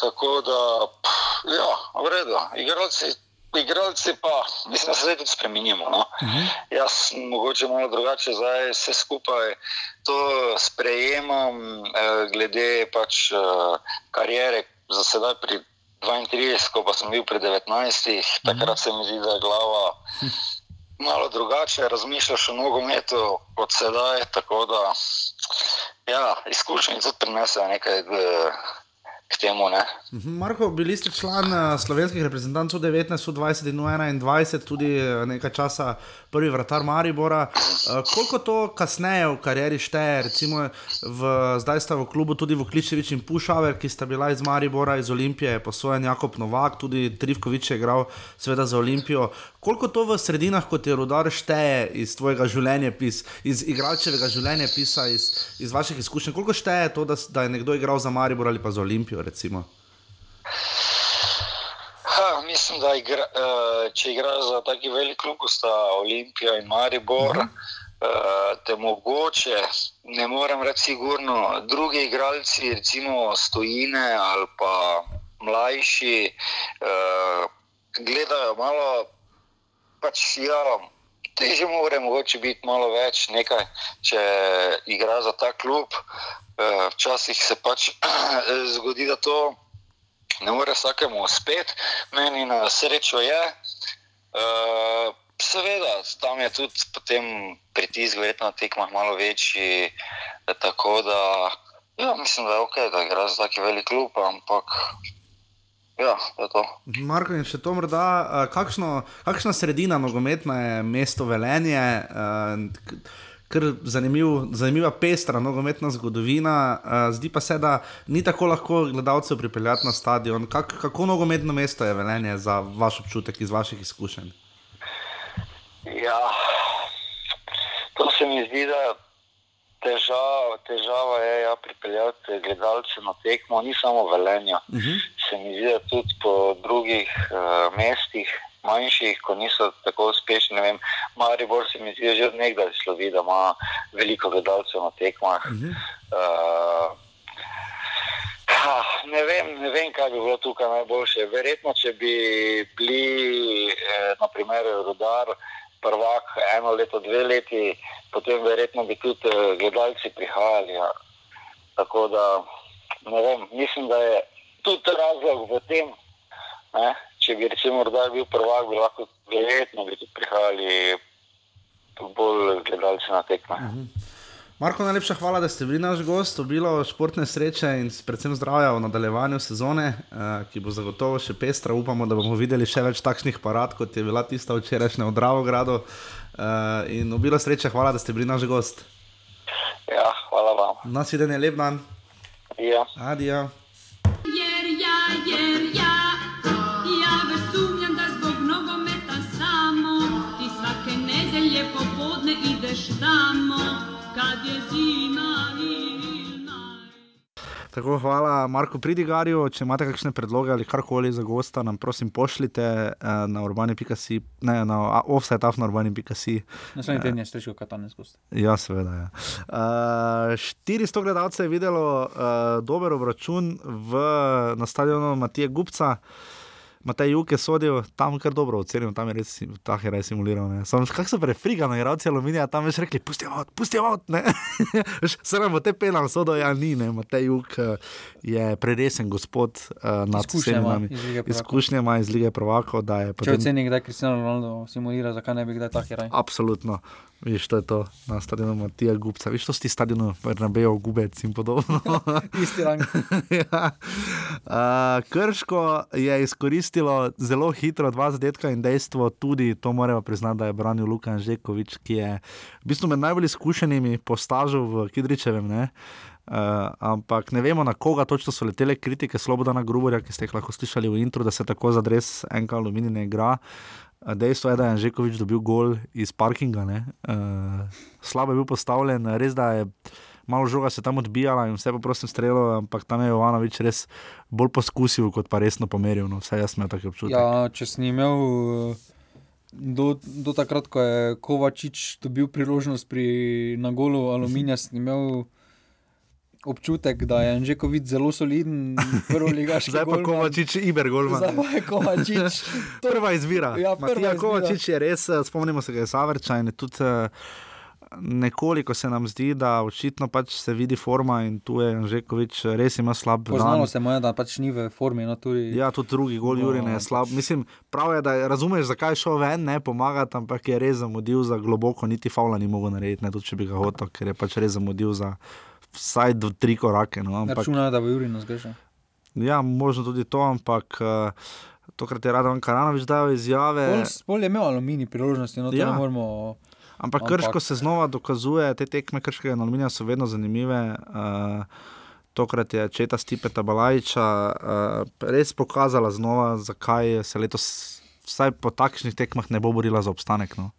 Tako da, pff, ja, v redu, igralci. Igralci pa, mislim, da se zdaj tudi spremenimo. No? Uh -huh. Jaz mogoče malo drugače, zdaj vse skupaj to sprejemam, eh, glede pač eh, karijere, za sedaj pri 32, ko pa sem bil pri 19, uh -huh. takrat se mi zdi, da je glava malo drugače, razmišljaš o nogometu kot sedaj. Tako da, ja, izkušnje tudi prinesejo nekaj. Eh, k temu. Ne. Mhm, Marko, bili ste član eh, slovenskih reprezentantov 19, 20 in 21, tudi eh, nekaj časa prvi vratar Maribora. Eh, Koliko to kasneje v karieri šteje, recimo v, zdaj sta v klubu tudi Vukličevič in Pušaver, ki sta bila iz Maribora, iz Olimpije, posojen Jakob Novak, tudi Trivkovič je igral seveda za Olimpijo. Koliko to v sredinah, kot je rodar, šteje iz tvojega življenjepisa, iz igralčevega življenjepisa, iz, iz vaših izkušenj? Koliko šteje to, da, da je nekdo igral za Maribor ali pa za Olimpijo? Recimo? Ha, mislim, da igra, uh, če igraš za taki velik klub, kot sta Olimpija in Maribor, uh -huh. uh, te mogoče, ne morem reči sigurno, drugi igralci, recimo stojine ali pa mlajši, uh, gledajo malo, pač ja. Teže more mogoče biti malo več, nekaj, če igra za ta klub. Eh, Včasih se pač zgodi, da to ne more vsakemu uspeti, meni na srečo je. Uh, seveda, tam je tudi potem pritisk, verjetno na tekmah malo večji. eh, Tako da, ja, mislim, da je ok, da igra za taki velik klub, ampak ja. Marko še to morda, uh, kakšno, kakšna sredina nogometna je mesto Velenje, uh, kar zanimiv, zanimiva pestra nogometna zgodovina. Uh, zdi pa se, da ni tako lahko gledalcev pripeljati na stadion. Kak, kako nogometno mesto je Velenje za vaš občutek iz vaših izkušenj? Ja, to se mi zdi, da težava, težava je ja, pripeljati gledalce na tekmo, ni samo v Velenju. Uh -huh. Se mi zdi, da tudi po drugih uh, mestih, manjših, ko niso tako uspešni. Ne vem, Maribor se mi zdi že od nekdaj slovi, da ima veliko gledalcev na tekmah. Uh -huh. uh, Ha, ne, vem, ne vem, kaj bi bilo tukaj najboljše. Verjetno, če bi bili, eh, naprimer, rodar, prvak eno leto, dve leti, potem verjetno bi tudi eh, gledalci prihajali. Ja. Tako da, ne vem, mislim, da je tudi razlog v tem, ne, če bi recimo rodar bil prvak, bi lahko verjetno bi prihajali bolj gledalci na tekme. Uh -huh. Marko, najlepša hvala, da ste bili naš gost, obilo športne sreče in predvsem zdravja v nadaljevanju sezone, eh, ki bo zagotovo še pestra. Upamo, da bomo videli še več takšnih parad, kot je bila tista včerajšnja v Dravogradu. Eh, in obilo sreče, hvala, da ste bili naš gost. Ja, hvala vam. Nasvidenje, lep dan. Ja. Adijo. Jer Tako, hvala Marku Pridigarju. Če imate kakšne predloge ali karkoli za gosta, nam prosim pošljite eh, na urbani.si, ne na offsetaf na urbani.si. Naslednji teden je srečo Katanec gost. Ja, seveda. Ja. Uh, 400 gledalcev je videlo uh, dober obračun v, na stadionu Matije Gupca. Matej Juk je sodil, tam kar dobro ocenil, tam je res ta heraj simuliral. ne. Samo kako so prefrigani, igralci aluminija, tam veš rekli, pusti avt, pusti avt, ne. Se nam bo te penal sodo, ja ni, ne. Matej Juk eh, je preresen gospod uh, nad vsemi nami. Izkušnje ima iz lige prvakov, da je Če oceni, kdaj Cristiano Ronaldo simulira, zakaj ne bi kdaj tak heraj? Absolutno. Viš, to je to na stadionu Matija Gubca. Viš, to si ti stadionu Bernabeu, Gubec in podobno. Isti rang. ja. uh, Krško je izkoristilo zelo hitro dva zadetka in dejstvo tudi, to moramo priznati, da je branil Lukan Žekovič, ki je v bistvu med najbolj izkušenimi po stažu v Kidričevem. Ne? Uh, ampak ne vemo, na koga točno so letele kritike Slobodana Gruborja, ki ste jih lahko slišali v intro, da se tako za dres enka aluminij ne igra. Uh, Dejstvo je, da je Žekovič dobil gol iz parkinga, uh, slabo je bil postavljen, res da je malo žoga se tam odbijala in vse po prostem strelu, ampak tam je Jovanovič res bolj poskusil, kot pa resno pomeril. No, vse jaz imam taki občutek. Ja, če sem imel eh, do, do takrat, ko je Kovačič dobil priložnost pri na golu Aluminija, sem imel občutek, da je Anžekovič zelo soliden, prvo ligaški. Zdaj pa Kovačič, Iber Golman. Zdaj pa je Kovačič. prva izbira. Ja, prva Matija izbira. Kovačič je res, eh, spomnimo se ga iz Savrča in je tudi eh, nekoliko se nam zdi, da očitno pač se vidi forma in tu je Žekovič res ima slab Poznalo dan. se mu je, da pač ni v formi. No, tudi, Ja, tudi drugi gol No, Jurina je slab. Mislim, prav je, da je- razumeš, zakaj je šel ven, ne pomagati, ampak je res zamudil za globoko, niti faula ni mogel narediti, ne tudi če bi ga hotel, ker je pač res zamudil za vsaj do tri korake. No, ampak, Računajo, da bo Juri nas grešil. Ja, možno tudi to, ampak uh, tokrat je Radovan Karanovič dal izjave. Pol, pol je imel aluminij priložnosti, no to Ja. ja. ne moremo. Ampak krško se znova dokazuje, te tekme krškega in aluminija so vedno zanimive. Uh, tokrat je četa Stipeta Balajča uh, res pokazala znova, zakaj se letos, vsaj po takšnih tekmah, ne bo borila za obstanek. No.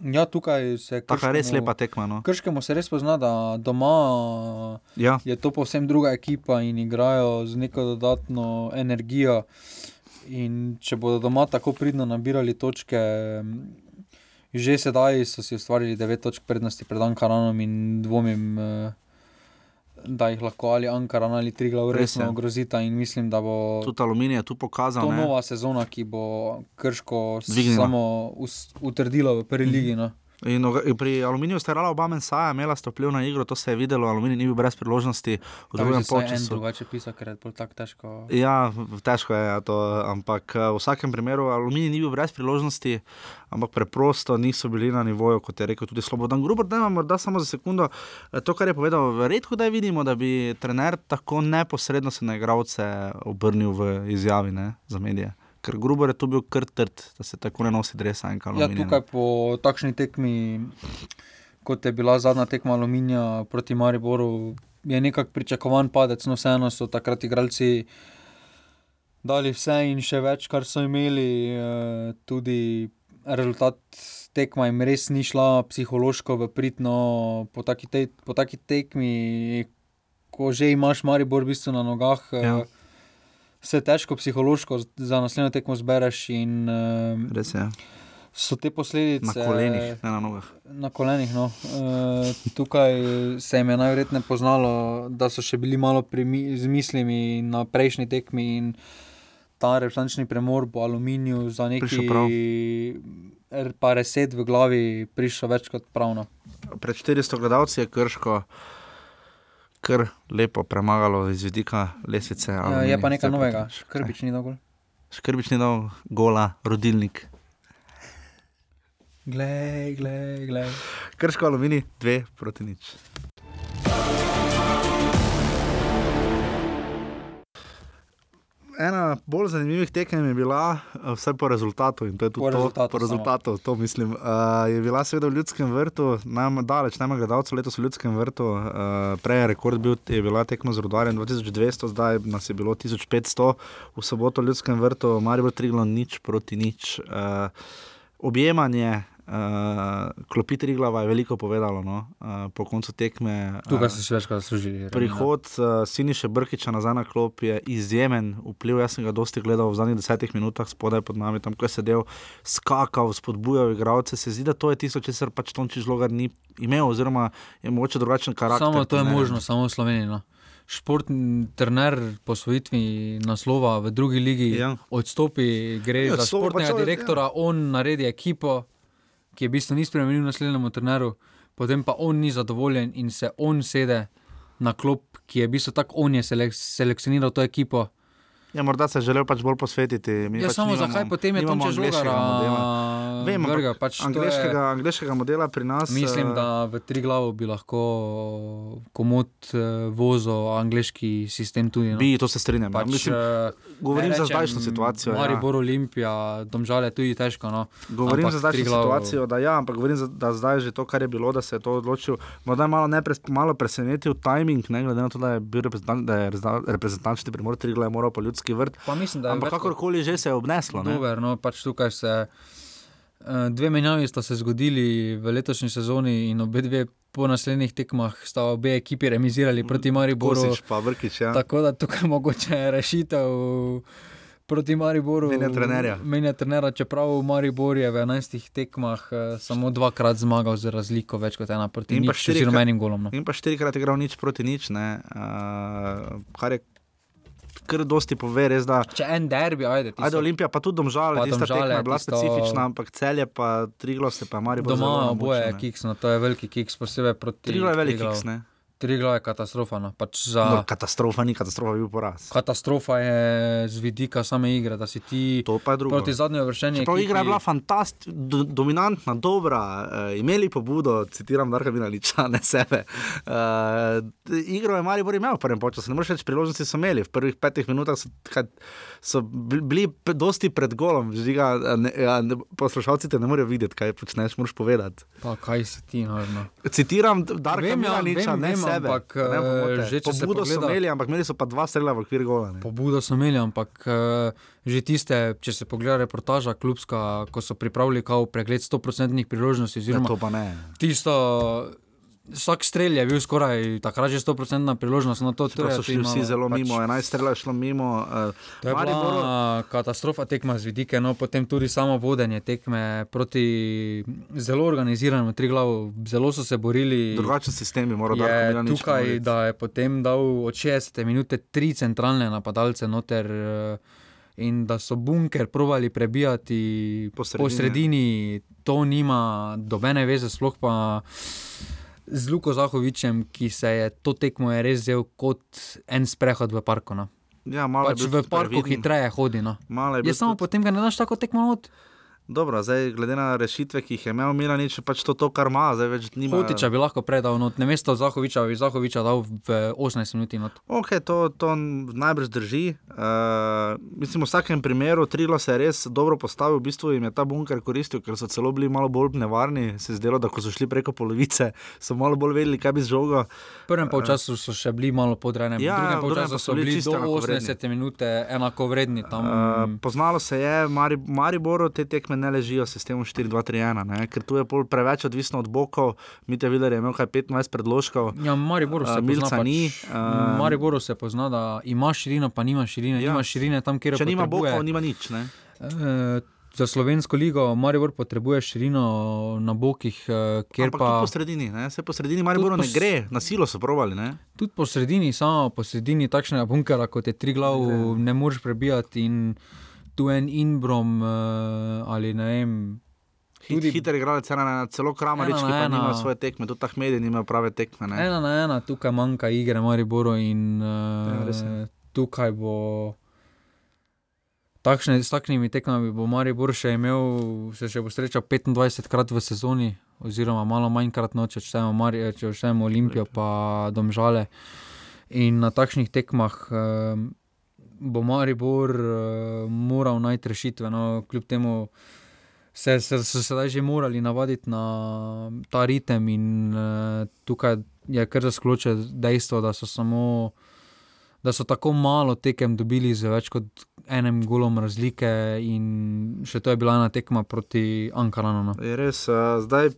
Ja, tukaj se Taka Krškemu- res lepa tekma. No. Krškemu se res pozna, da doma Ja. je to povsem druga ekipa in igrajo z neko dodatno energijo. In če bodo doma tako pridno nabirali točke, že sedaj so si ustvarili 9 točk prednosti pred Ankaranom in dvomim, eh, da jih lahko ali Ankaran ali Triglav Res je. resno ogrozita. Mislim, da bo Tudi aluminij je tu pokazal. to ne. nova sezona, ki bo Krško Dvignila. samo us- utrdila v prvi ligi. No. In pri aluminiju sta igrala oba mensaja, imela sta vpliv na igro, to se je videlo, aluminij ni bil brez priložnosti v drugem polčasu. drugače pisal, ker je bolj tako težko. Ja, težko je ja, to, ampak eh, v vsakem primeru aluminij ni bil brez priložnosti, ampak preprosto niso bili na nivoju, kot je rekel tudi Slobodan Gruber. Da morda samo za sekundo eh, to, kar je povedal. Redko da vidimo, da bi trener tako neposredno se na igralce obrnil v izjavi ne, za medije. Ker Gruber je tu bil kar trd, da se tako ne nosi in Ja, tukaj po takšni tekmi, kot je bila zadnja tekma Aluminija proti Mariboru, je nekako pričakovan padec. No, vseeno so takrat igralci dali vse in še več, kar so imeli. eh, Tudi rezultat tekma jim res ni šla psihološko v pridno. Po taki, te, po taki tekmi, ko že imaš Maribor v bistvu na nogah. eh, Ja. Se težko psihološko za naslednjo tekmo zbereš, in uh, Res je. so te posledice. Na kolenih, ne na nogah. Na kolenih. No. E, tukaj se jim je najverjetneje poznalo, da so še bili malo primi, z mislimi na prejšnji tekmi in ta reprezentančni premor po aluminiju za r- pa reset v glavi prišel več kot pravno. Pred 400 gledalci je krško. Kar lepo premagalo iz vidika lesvice. Ja, je pa nekaj novega, to- krbič ni dovolj. Škrbič ni dal gola, rodilnik. Glej, glej, glej. Krško aluminij, dve proti nič. Ena bolj zanimivih tekem je bila, eh, vsaj po rezultatu, in to je tudi Po to, rezultatu po samo. rezultatu, to mislim. Uh, je bila seveda v Ljudskem vrtu, najmanj daleč, najmanj gledalcev letos v Ljudskem vrtu. Uh, prej je rekord bil, je bila tekma z Rudarjem 2200, zdaj nas je bilo 1500, v soboto v Ljudskem vrtu, Maribor Triglo nič proti nič. Uh, objemanje, uh, klopi Triglava je veliko povedalo no? uh, po koncu tekme. Tukaj so si večkrat zaslužili. Prihod uh, Siniša Brkiča nazaj na klop je izjemen vpliv. Jaz sem ga dosti gledal v zadnjih desetih minutah spodaj pod nami, tam ko je sedel, skakal, spodbujal igralce. Se zdi, da to je tisto, česar pač Tončiš Logar ni imel, oziroma je mogoče drugačen karakter. Samo to je trenerja. možno, samo v Sloveniji. No. Športni trener po osvojitvi naslova v drugi ligi Ja. odstopi, gre Ja, za športnega pač direktora, on naredi ekipo, ki je v bistvu ni spremenil naslednjemu treneru, potem pa on ni zadovoljen in se on sede na klop, ki je v bistvu tako, on je selek selekcioniral to ekipo. Ja, morda se je želel pač bolj posvetiti. Mi Ja, pač samo nimamo- zakaj potem je Tončeš angleškega Logarja modela. Vem, vrgel, pač to je- angleškega modela pri nas. Mislim, eh, da v tri glavo bi lahko komod eh, vozil angliški sistem tudi. No. Bi, to se strinjam. ja. Pač, Mislim, eh, govorim ne za rečem, zdajšnjo situacijo, ja. Maribor, Olimpija, domžale, tudi težko. No. Govorim Ampak za zdajšnjo situacijo, da, ja, ampak govorim, za, da zdaj že to, kar je bilo, da se je to odločil. Morda je malo, nepres, malo presenetil timing, ne glede na to, da je bil reprezentant, da je rezda- reprezentančni primor Trigla je moral po ljudski vrt. Pa mislim, da je ampak kakorkoli že se je obneslo. Ne? Dober, no, pač tukaj se. eh, Dve menjavi sta se zgodili v letošnji sezoni, in obe dve po naslednjih tekmah sta obe ekipi remizirali proti Mariboru. Kosič pa Vrkič, ja. Tako da tukaj mogoče je rešitev proti Mariboru. Menja trenerja. Menja trenera, čeprav Maribor je v 11 tekmah eh, samo dvakrat zmagal z razliko več kot ena proti In nič, štirikrat- oziroma enim golom. No. In pa štirikrat je igral nič proti nič, ne, uh, kar je kar dosti pove, res da. Če en derbi, ajde. Ajde, Olimpija pa tudi domžale, Pa tista Domžale, tekma je bila tisto- specifična, ampak celje pa Triglo se pa Maribor. zelo Doma oboje je kiks, no to je veliki kiks, posebej proti. Triglo je velik Triglavu. kiks, ne. Tri glave je katastrofa. No. Pač za... No, katastrofa ni katastrofa, bil poraz. Katastrofa je z vidika same igre, da si ti proti zadnji vršenju. Prav igra je bila fantastična, do, dominantna, dobra, uh, imeli pobudo, citiram Darka Vinaliča, ne sebe. Uh, igro je mali bori imel v prvem času, ne moreš več priložnosti so imeli. V prvih petih minutah so, kad, so bili dosti pred golom, žiga, ne, ja, ne, poslušalci te ne morejo videti, kaj počneš, moraš povedati. Pa kaj si ti, no? Citiram Darka Vinaliča, ne sebe sebe. Ampak, ne, eh, že če pobudo pogleda, so imeli, ampak imeli so pa dva strela v okviru gola. Ne. Pobudo so imeli, ampak eh, že tiste, če se pogleda reportaža klubska, ko so pripravili pregled 100% priložnosti. Ja, to pa ne. Tisto, Vsak strelj je bil skoraj takrat že 100% priložnost. No, to so šli vsi zelo pač, mimo, 11 strelj je šlo mimo. Uh, to je bila boro... katastrofa tekma z vidike, no, potem tudi samo vodenje tekme proti zelo organiziranemu tri glavu. Zelo so se borili. Drugačen sistem bi moral biti. Tukaj, da je potem dal od 60 minut tri centralne napadalce noter. Uh, In da so bunker provali prebijati po sredini. po sredini, to nima dobene veze, sploh pa z Luko Zahovičem, ki se je to tekmo je res vzel kot en sprehod v parku. No. Ja, pač v parku hitreje hodi. No. Je, je samo tudi... potem, da ne daš tako tekmo. Od... Dobro, zdaj, glede na rešitve, ki jih je imel, Mila nič, pač to, to kar ima, zdaj več ni. Hotiča bi lahko predal, no, ne mesto Zahoviča, bi Zahoviča dal v 18 minut. Ok, to, to najbrž drži. Uh, mislim, v vsakem primeru Trilo se je res dobro postavil, v bistvu jim je ta bunker koristil, ker so celo bili malo bolj nevarni. Se je zdelo, da ko so šli preko polovice, so malo bolj vedeli, kaj bi z žogo. V prvem polčasu so še bili malo podrejeni, ja, v drugem polčasu so bili do 80 minut enako vredni. Uh, poznalo se je, Maribor te tekme ne ležijo sistemom 4-2-3-1, ker tu je preveč odvisno od bokov. Mi te videli, da je imel kaj 15 predložkov. Ja, Mariboru se uh, pozna, pač, ni. Uh, Mariboru se pozna, da ima širino, pa nima širine. Ja. Nima širine tam, kjer je. Če nima bokov, nima nič. Uh, Za slovensko ligo Maribor potrebuje širino na bokih, kjer Ampak pa. Po sredini, ne? se po sredini Maribor ne gre, na silo so provali. Ne? Tudi po sredini, samo po sredini takšnega bunkera, kot je tri glav, ne, ne moreš prebijati. In tu en Inbrom uh, ali ne vem. Tudi hiter igralec, ena na ena, celo kramarič, ki ima svoje tekme, tudi Tahmedi nima prave tekme. Ne? Ena na ena, tukaj manjka igre, Mariboro in uh, ja, tukaj bo. Takšne, s takšnimi tekmami bo Maribor še imel, se še bo srečal 25 krat v sezoni, oziroma malo manjkrat noče, če štejemo Olimpijo, pa Domžale. In na takšnih tekmah. Uh, bo Maribor uh, moral najti rešitve. No, kljub temu se, se, so se sedaj že morali navaditi na ta ritem, in uh, tukaj je kar zaskloče dejstvo, da so samo. Da so tako malo tekem dobili z več kot enim golom razlike, in še to je bila ena tekma proti Ankaranu. No. Res, uh, zdaj.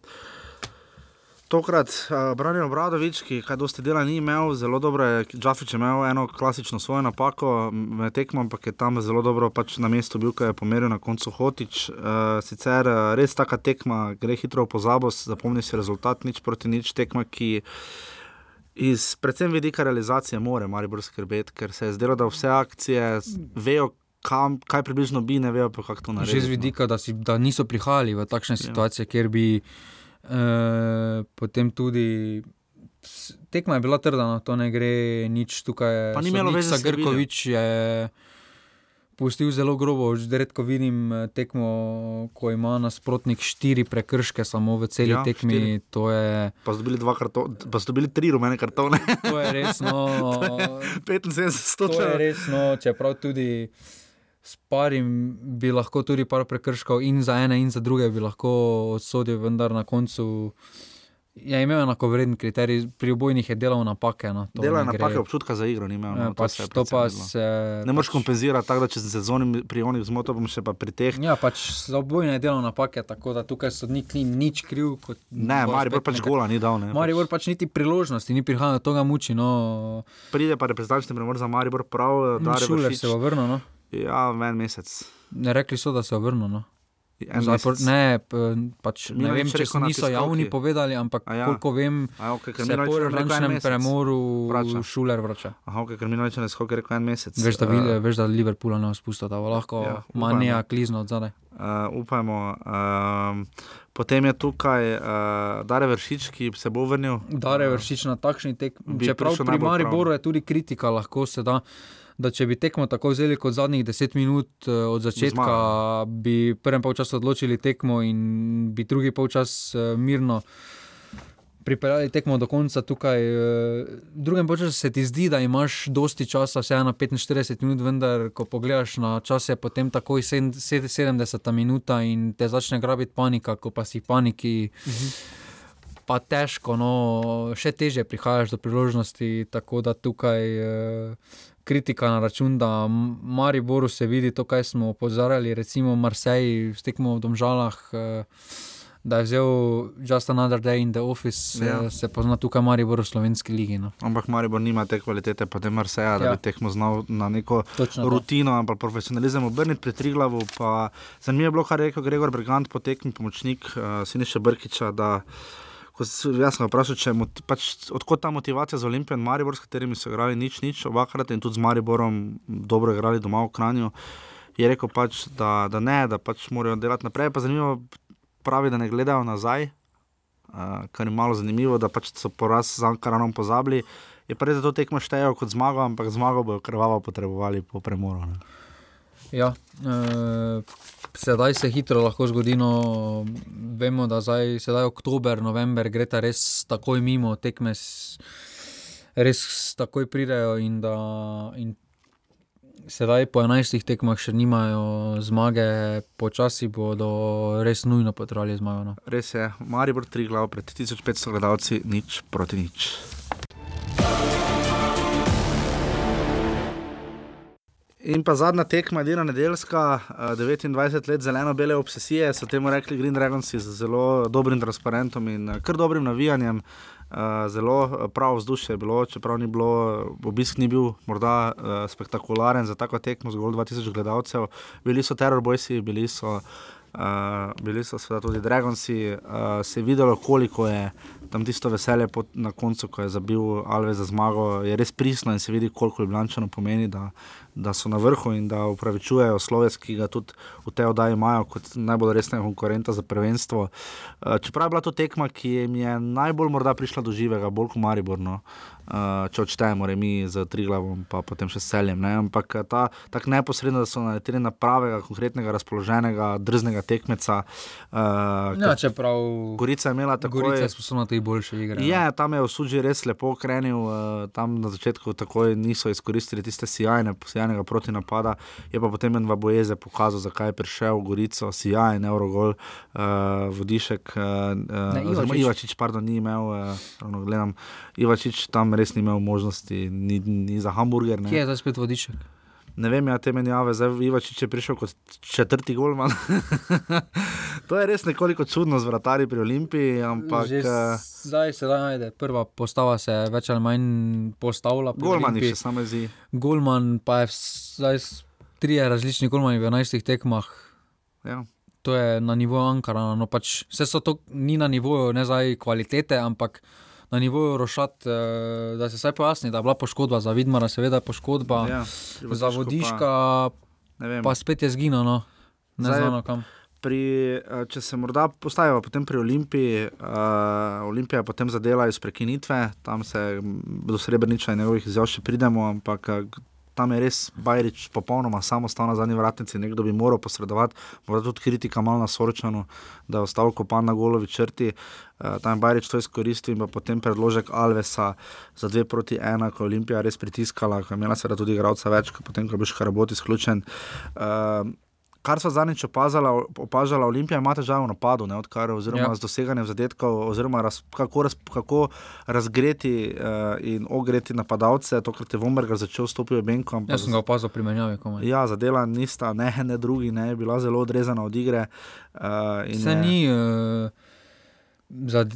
Tokrat uh, Branil Obradovič, ki kaj dosti dela ni imel, zelo dobro je, Džafič imel eno klasično svojo napako med tekmo, ampak je tam zelo dobro pač na mestu bil, ki je pomeril na koncu Hotič. Uh, sicer uh, res taka tekma, gre hitro v pozabo, zapomni si rezultat, nič proti nič tekma, ki iz predvsem vidika realizacije more Maribor skrbeti, ker se je zdelo, da vse akcije vejo. Kam, kaj približno bi, ne vejo, kako to narediti. Že z vidika, no. da, si, da niso prihajali v takšne ja. situacije, kjer bi potem tudi tekma je bila trda, no, to ne gre nič tukaj. Pa ni imelo več za Grkovič. Pustil zelo grobo, že redko vidim eh, tekmo, ko ima nasprotnik štiri prekrške, samo v celi ja, tekmi. Je... Pa so bili dva kartona, pa so bili tri rumene kartone. To je res, no. 75, 100. To je res, no, čeprav tudi s parim bi lahko tudi par prekrškov, in za ene, in za druge bi lahko odsodil, vendar na koncu je imel enako vreden kriterij, pri obojnih je delal napake. No, delal napake, občutka za igro, ni imel. No, ja, pač to to pa se, ne moreš pač, kompenzirati tako, da če se zonim pri onih zmoto, bom še pa pri teh. Ja, pač za obojne je delal napake, tako da tukaj sodnik ni nič kriv. Ne, Maribor pač gola ni dal. Maribor pač niti priložnosti, ni prihajal do tega muči. No. Pride pa reprezentančni premor za Maribor prav, da je šuler se vrnil. No. Ja, en mesec. Ne rekli so, da se je vrnil. No. Zapor, ne, pač, ne vem, je če niso javni povedali, ampak A ja. ja. koliko vem, A, okay, ker se po je mesec. premoru Vrača. Šuler vrača. Aha, okay, ker Milanič je na skoku rekel en mesec. Veš, da, Eh, uh, veš, da Liverpoola ne spusta, da lahko Ja, ja, manija klizno od zadaj. Uh, upajmo. Um, potem je tukaj uh, Dare Vršič, ki se bo vrnil. Dare vršič na takšni tekmi. Čeprav pri najbolj prav. Mariboru je tudi kritika, lahko se da. Da če bi tekmo tako vzeli kot zadnjih 10 minut eh, od začetka, bi v prvem polčasu odločili tekmo in bi drugi polčas eh, mirno pripeljali tekmo do konca. Tukaj, eh, v drugem polčasu se ti zdi, da imaš dosti časa, vseeno 45 minut, vendar ko pogledaš na čas, je potem takoj sedem- sed- 70 minuta in te začne grabiti panika, ko pa si v paniki. Pa težko, no, še teže prihajaš do priložnosti, tako da tukaj eh, kritika na račun, da Mariboru se vidi to, kar smo opozarjali, recimo Marseille, s tekmo v Domžalah, eh, da je vzel Just Another Day in the Office, Ja. ja. se pozna tukaj Maribor v slovenski ligi. No. Ampak Maribor nima te kvalitete, pa te Marseja, da Ja. bi tekmo znal na neko Točno to. rutino ali profesionalizem obrniti pri Triglavu. Zanimivo je bilo, kar je rekel Gregor Brigant, potekmi pomočnik uh, Siniša Brkiča. Da, ko Jaz sem ga vprašal, če pač, odkot ta motivacija za Olimpijo in Maribor, s katerimi so igrali nič, nič, obakrat in tudi z Mariborom dobro igrali doma v Kranju. Je rekel pač, da, da ne, da pač morajo delati naprej. Pa zanimivo pravi, da ne gledajo nazaj, uh, kar je malo zanimivo, da pač so poraz z Ankaranom pozabili. Je pa res, da to tekmo štejejo kot zmago, ampak zmago bojo krvavo potrebovali po premoru. Ne. Ja, eh, sedaj se hitro lahko zgodi. No, vemo, da zdaj, sedaj oktober, november gre ta res takoj mimo, tekme res takoj pridejo. In da, in sedaj po 11 tekmah še nimajo zmage, počasi bodo res nujno potrebovali zmago. No. Res je, Maribor tri glav pred 1500 gledalci, nič proti nič. In pa zadnja tekma, edina nedeljska, eh, 29 let zeleno-bele obsesije, so temu rekli Green Dragons z zelo dobrim transparentom in eh, kar dobrim navijanjem. Uh, zelo eh, prav vzdušje je bilo, čeprav ni bilo, obisk ni bil morda spektakularen za tako tekmo, zgolj 2000 gledalcev. Bili so terorbojci, bili so, uh, bili so tudi Dragonsi. Uh, se je videlo, koliko je tam tisto veselje po, na koncu, ko je zabil Alve za zmago, je res pristno in se vidi, koliko Ljubljančano pomeni, da, da so na vrhu in da upravičujejo sloves, ki ga tudi v tej oddaji imajo kot najbolj resnega konkurenta za prvenstvo. Uh, čeprav je bila to tekma, ki jim je najbolj morda prišla do živega, bolj kot Mariborno. Uh, če odštejemo remi z Triglavom, pa potem še s celjem. Ne? Ampak eh, ta, tako neposredno, da so naleteli na pravega, konkretnega, razpoloženega, drznega tekmeca. Uh, Ja, čeprav Gorica je imela tako. Gorica je sposobna tudi boljše igre. Je, tam je Osuđi res lepo krenil, uh, tam na začetku takoj niso izkoristili tiste sjajne, sjajnega protinapada, je pa potem en Vabojeze pokazal, zakaj je prišel v Gorico, sijajen Eurogol, uh, vodišek, uh, Ne, oziroma Ivačič. Ivačič, pardon, ni imel, uh, ravno gledam, Ivačič tam res ni imel možnosti, ni, ni za hamburger. Ne. Kje je zdaj spet vodiček? Ne vem, ja, te menjave, zdaj Ivačič je prišel kot četrti golman. to je res nekoliko čudno z vratari pri Olimpiji, ampak. Že eh, zdaj se da najde. Prva postava se je več ali manj postavila. Golmani Olimpiji. še samo zdi. Golman pa je zdaj trije različni golmani v 11 tekmah. Ja. To je na nivoju Ankara. No pač, vse so to ni na nivoju ne zdaj kvalitete, ampak na nivoju rošat, eh, da se vsaj pojasni, da je bila poškodba za Vidmara, seveda je poškodba. Ja, za vodiška vem. pa spet je zginil, no. ne Zdaj- znano kam. Pri, eh, če se morda postavimo potem pri Olimpiji, uh, Olimpija je potem zadela iz prekinitve, tam se do Srebrniča in njegovih izjav še pridemo, ampak tam je res Bajrič popolnoma samostojen na zadnji vratnici, nekdo bi moral posredovati, morda tudi kritika malo na Soročanu, da je ostal kopan na golovi črti. Uh, tam je Bajrič to izkoristil in potem predložek Alvesa za dve proti ena, ko je Olimpija res pritiskala, ko je imela seveda tudi igralca več, potem, ko je bil Škarabot izključen. Uh, Kar so zadnjič opazala, opažala Olimpija, ima težave v napadu, ne, odkar, oziroma Ja. ja. z doseganjem zadetkov, oziroma raz, kako, raz, kako razgreti uh, in ogreti napadalce. Tokrat je Vomberger začel stopiti v Benko. Jaz sem ga opazil pri menjavi. komaj. Ja, zadela nista, ne, ne drugi, ne, bila zelo odrezana od igre. Uh, Se je- ni, uh, za,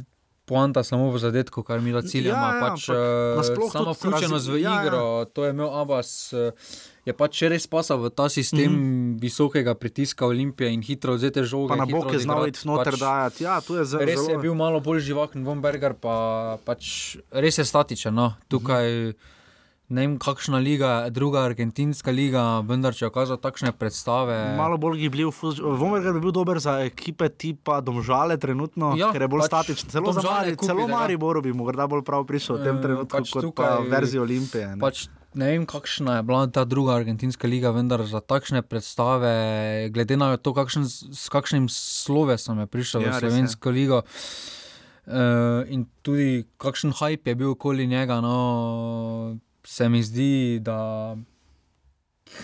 poanta samo v zadetku, kar mi da ciljamo. Ja, ja, pač, nasploh samo vključenost v razli- ja, ja. igro, to je imel Abbas. eh, Je pač res pasal v ta sistem mm -hmm. visokega pritiska Olimpije in hitro vzete žoge. Pa na bok je znal iti noter pač, dajati. Ja, je zelo. Res je zelo- bil malo bolj živahen, Vomberger pa pač res je statičen. No. Tukaj ne vem, kakšna liga, druga argentinska liga, vendar če okaže takšne predstave. Malo bolj gibljiv, Vomerga bi bil dober za ekipe tipa Domžale trenutno, Ja, ker je bolj pač statičen. Celo, Mari, kupi, celo da ga- Mariboru bi morda bolj prav prišel v tem Eh, trenutku, pač kot pa tukaj- verzija Olimpije. Ne? Pač ne vem, kakšna je bila ta druga argentinska liga, vendar za takšne predstave, glede na to, kakšen, s kakšnim slovesom je prišel Ja, v je. slovensko ligo. Uh, in tudi kakšen hype je bil okoli njega, no, se mi zdi, da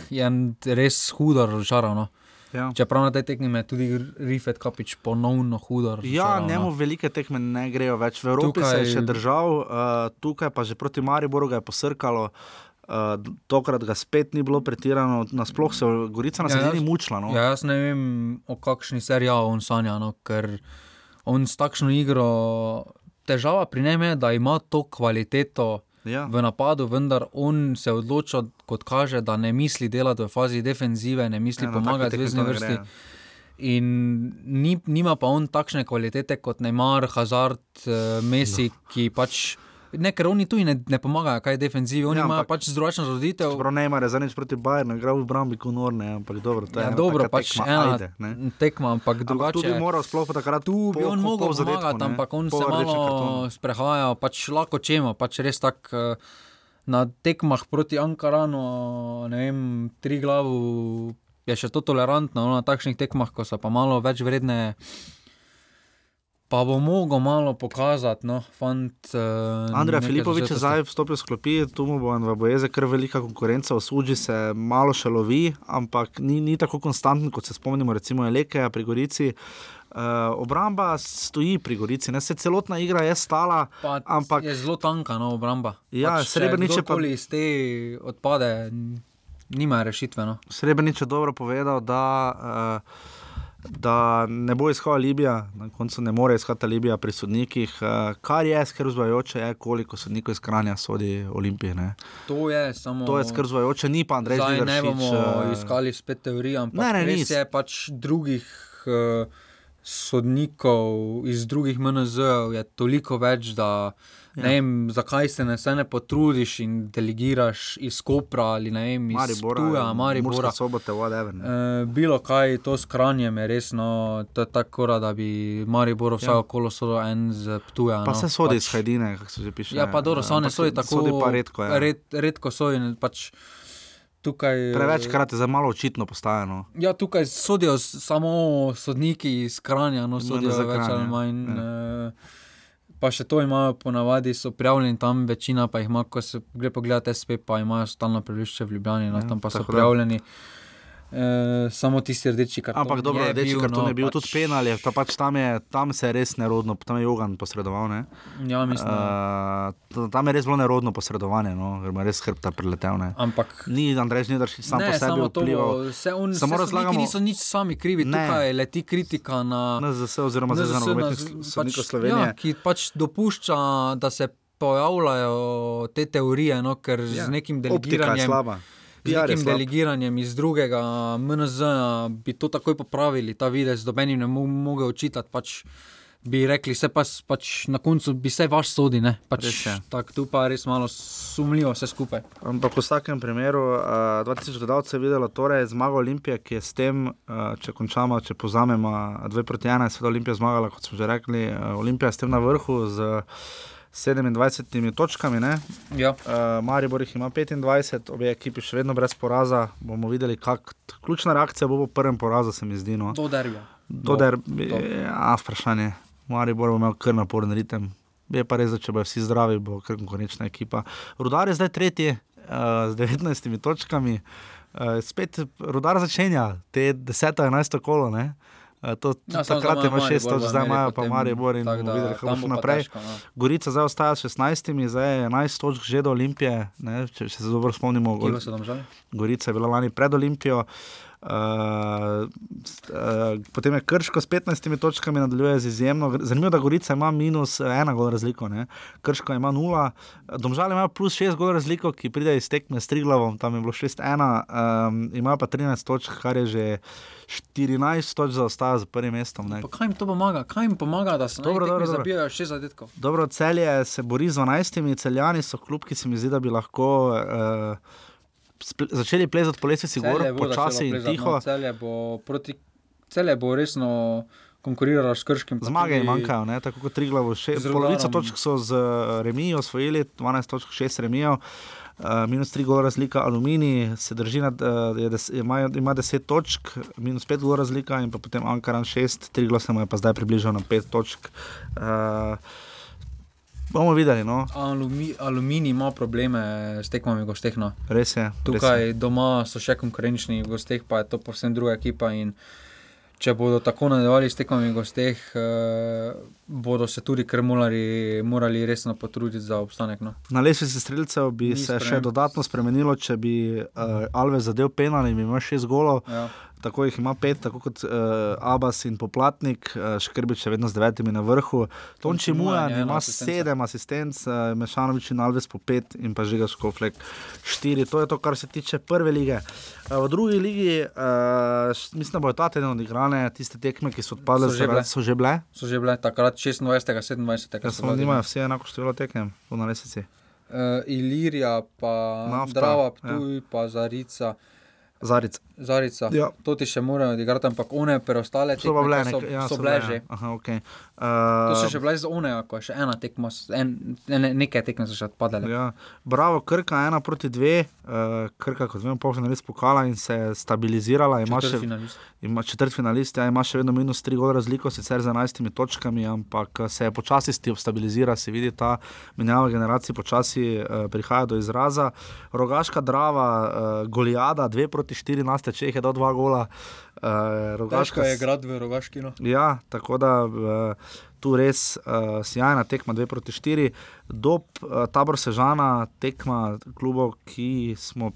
je res hudo razočaran. No. Ja. Čeprav na tej tekmi je tudi Rifet Kapič ponovno hudo Ja, razočaral. njemu no. velike tekme ne grejo več. V Evropi tukaj... se je še držal, uh, tukaj pa že proti Mariboru ga je posrkalo. Uh, tokrat ga spet ni bilo pretirano, nasplošno se Gorica na Ja, jaz- mučila. No? Ja, jaz ne vem, o kakšni seriji on sanja, no, ker on s takšno igro. Težava pri njem je, da ima to kvaliteto. V napadu, vendar on se odloča, kot kaže, da ne misli delati v fazi defenzive, ne misli Ja, pomagati zvezdni vrsti. gre, ja. In ni, nima pa on takšne kvalitete kot Neymar, Hazard, eh, Messi, no. ki pač. Ne, ker oni tu ne, ne pomagajo, kaj je defenzivi, oni Ja, imajo ampak- pač drugačno roditev. Čeprav ne ima rezanič proti Bayernu, igral v Brambi Kunorne, ampak dobro, to je Ja, dobro, pač tekma, ena ajde, ne. tekma, ampak Ampak drugače. tu bi moral sploh takrat tu bi on po- mogel pomagati, ampak on se malo sprehaja, pač lahko čemo, pač res tako. Na tekmah proti Ankaranu, ne vem, tri glavu je še to tolerantno, no, na takšnih tekmah, ko so pa malo več vredne, pa bo mogel malo pokazati, no, fant. Uh, Andrej Filipovič je zdaj vstopil v sklopi, tu mu bo v Bojeze kar velika konkurenca, v Suži se malo še lovi, ampak ni, ni tako konstanten, kot se spomnimo, recimo Eleke pri Gorici. Uh, obramba stoji pri Gorici, ne se celotna igra je stala, Pa ampak je zelo tanka, no, obramba. Ja, pač, če Srebrnič je pa- iz te odpade, nima rešitve. No. Srebrenic je dobro povedal, da, uh, da ne bo iskala Libija, na koncu ne more iskati Libija pri sodnikih. Uh, kar je skrb zvajoče, je koliko sodnikov iz Kranja sodi Olimpije. Ne? To je samo. To je skrb zvajoče, ni pa Andrej Zdaj ne bomo eh, iskali spet teorij, ampak Ne, ne, res je pač drugih uh, sodnikov iz drugih MNZ-ov je toliko več, da Ja. ne vem, zakaj se ne, se ne potrudiš in delegiraš iz Kopra ali ne vem, iz Maribora, Tuja, Maribora. Sobota, whatever. ne. Uh, bilo kaj, to s kranjem je resno, to je tako, da bi Maribor vsako Ja. ja. kolo solo en z Ptuja. Pa no, se sodi pač, iz Hajdine, kako se že piše. Ja, pa dobro, so ne sodi tako. Sodi pa redko. Ja. Red, redko so in pač tukaj. Prevečkrat je za malo očitno postajano. Ja, tukaj sodijo samo sodniki iz Kranja, no sodijo za več ali manj. Ja. Pa še to imajo ponavadi, so prijavljeni tam, večina pa jih ima, ko se gre pogledat SP, pa imajo stalno prebišče v Ljubljani, no, Ja, tam pa so tako da. E, samo tisti rdeči karton. Ampak dobro, je rdeči bil, karton no, je bil pač, tudi penal, je, ta pač tam, je, tam se je res nerodno, tam je Jogan posredoval. Ne? Ja, mislim, Uh, tam je res bilo nerodno posredovanje, no? ker ima res hrbta preletel. Ne? Ampak ni Andrej Žnidaršič sam ne, po sebi samo to, vplival. se on, Samo se razlagamo- niso nič sami krivi, Ne. tukaj leti kritika na NZS oziroma na- sodnikov pač, Slovenije. Ja, ki pač dopušča, da se pojavljajo te teorije, no, ker Ja, z nekim optika je delegiranjem. slaba. Z nekim delegiranjem iz drugega MNZ bi to takoj popravili, ta videz, dobenim ne mo mogel očitati. Pač bi rekli, se pa, pač na koncu bi se vaš sodi. Pač, Res je. tak, tu pa je res malo sumljivo vse skupaj. Ampak v vsakem primeru, uh, 2000 gledalcev je videlo torej zmago Olimpije, ki je s tem, uh, če končamo, če povzamemo 2 proti 1, je seveda Olimpija zmagala, kot smo že rekli. Uh, Olimpija je s tem na vrhu z 27 točkami. ne. Ja. Uh, Maribor jih ima 25, obe ekipi še vedno brez poraza. Bomo videli, kak ključna reakcija bo po prvem porazu, se mi zdi. No. To derbijo. To, da je ja, vprašanje. Maribor bo imel kar naporen ritem. Je pa res, da če bodo vsi zdravi, bo kar konkurenčna ekipa. Rudar je zdaj tretji uh, z 19 točkami. Uh, spet rudar začenja te 10-11 kolo. Ne? Uh, to, Ja, takrat zdaj ima imajo 6 Maribor točk, v zdaj Ameriji imajo pa potem, Maribor in tako bomo da videli, kako tam bo bo šlo pa naprej. težko, no. Gorica zdaj ostaja s 16, zdaj je 11 točk že do Olimpije, ne? če, če se dobro spomnimo. Domžale? Gorica je bila lani pred Olimpijo. Uh, uh, potem je Krško s 15 točkami nadaljuje z izjemno. Zanimivo, da Gorica ima minus ena gol razliko, ne? Krško ima nula, Domžale ima plus šest gol razliko, ki pride iz tekme s Triglavom, tam je bilo 6-1, um, ima pa 13 točk, kar je že 14 točk zaostaja za prvim mestom. Kaj jim to pomaga? Kaj jim pomaga, da se Dobro, dobro, zabijajo šest zadetkov? Dobro, celje se bori z 12, celjani so klub, ki se mi zdi, da bi lahko uh, začeli plezati po lesvici gor, počasi in plezati, tiho. No, celje bo proti, celje bo resno konkuriralo s krškim. Zmage jim manjkajo, ne? tako kot Triglav. z Rudarom. Polovico točk so z eh, remijo osvojili, 12 točk, 6 remijev. Uh, minus 3 gola razlika, aluminij se drži, nad, uh, des, ima, ima 10 točk, minus 5 gola razlika, in potem Ankaran 6, 3 gola se mu je pa zdaj približal na 5 točk. Uh, bomo videli, no, Alumi, aluminij ima probleme s tekmami v gosteh. No. res je. res je. Tukaj doma so še konkurenčni, v gosteh pa je to povsem druga ekipa. in Če bodo tako nadaljevali s tekmami v gosteh, eh, bodo se tudi krmulari morali resno potruditi za obstanek. No. Na lesvici streljcev bi Ni se še sprememb. dodatno spremenilo, če bi uh, Alves zadev penal in bi imel 6 golov. Ja. Tako jih ima pet, tako kot uh, Abbas in Poplatnik, uh, Škrbič je vedno z devetimi na vrhu. Tonči Mujan je ima asistenca. sedem asistenc, uh, Mešanovič in Alves po pet in pa Žiga Škoflek štiri. To je to, kar se tiče prve lige. Uh, v drugi ligi, uh, mislim, da bodo ta teden odigrane tiste tekme, ki so odpadle, So že bile. so že bile. So že bile takrat 26. 27. Ja, samo nimajo vsi enako število tekem, tu na lesici. Uh, Ilirija, pa Nafta, Drava, ja. Ptuj, ja. pa Zarica. Zarica. Zarica. Ja. To ti še morajo odigrati, ampak one preostale So pa tekme, bile, so, ja, so so bile bile, že. ja. Aha, okay. To so Uh, še bile z Oneja, ko je še ena tekma, en, ne, nekaj tekme so še odpadale. Ja, bravo, Krka ena proti dve, uh, Krka kot vemo, polfinalist pokala in se je stabilizirala. Ima še, Četrtfinalist. ima četrt finalist, ja, ima še vedno minus tri gole razliko, sicer z 11 točkami, ampak eh, se je počasi stabilizira, se vidi ta menjava generacij počasi uh, prihaja do izraza. Rogaška drava, uh, Golijada, dve proti 14, če jih je do dva gola. Uh, Težko je igrati v Rogaški. No. Ja, tako da uh, tu res uh, sjajna tekma 2 proti 4. Dob, uh, tabor Sežana, tekma klubov, ki smo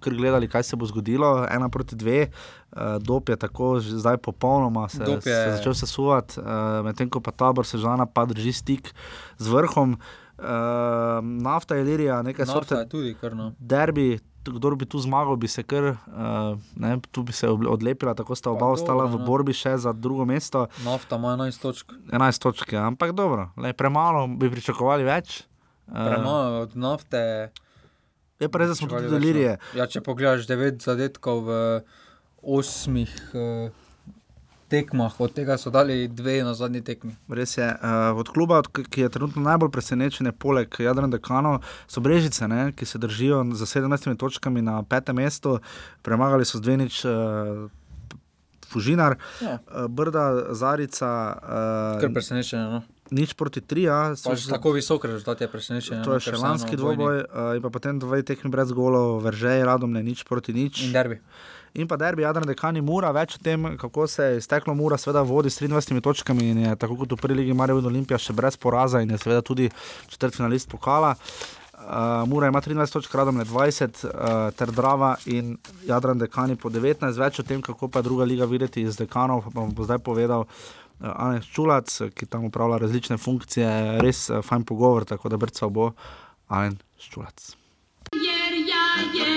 kar gledali, kaj se bo zgodilo, 1 proti 2. Uh, Dob je tako že zdaj popolnoma se, je... se začel sesuvati, uh, medtem ko pa tabor Sežana pa drži stik z vrhom. Uh, nafta je lirija, nekaj sorte tudi kar no. derbi. Kdo bi tu zmagal, bi se kar, uh, ne, tu bi se odlepila, tako sta oba ostala v no. borbi še za drugo mesto. Nafta ima 11 točk. 11 točk, ja. ampak dobro, le, premalo bi pričakovali več. Eh, Premalo od nafte. Je pa res, da smo tudi no. delirije. Ja, če pogledaš 9 zadetkov v osmih uh, tekmah, od tega so dali dve na zadnji tekmi. Res je, uh, od kluba, ki je trenutno najbolj presenečen, poleg Jadrana Dekano, so Brežice, ne, ki se držijo za 17 točkami na petem mestu, premagali so Zdvenič. Uh, Fužinar, Ja. ja. Brda, Zarica, Kar uh, presenečenje. No. nič proti tri. Ja, so Pač že- tako visok rezultat je presenečenje. To no, je ker še lanski dvoboj, uh, in pa potem dve tekmi brez golov, Veržej, Radomne, nič proti nič. In derbi. In pa derbi, Jadran, dekani Mura, več o tem, kako se je izteklo Mura, seveda vodi s 23 točkami in je tako kot v prvi ligi Marijo Olimpija še brez poraza in je seveda tudi četrt finalist pokala. Uh, Mura ima 13 točk, Radomne 20, uh, ter Drava in Jadran dekani po 19. Več o tem, kako pa je druga liga videti iz dekanov, pa bom bo zdaj povedal. Uh, Aneš Čulac, ki tam upravlja različne funkcije, res uh, fajn pogovor, tako da brca bo Alen Čulac. Jer ja, jer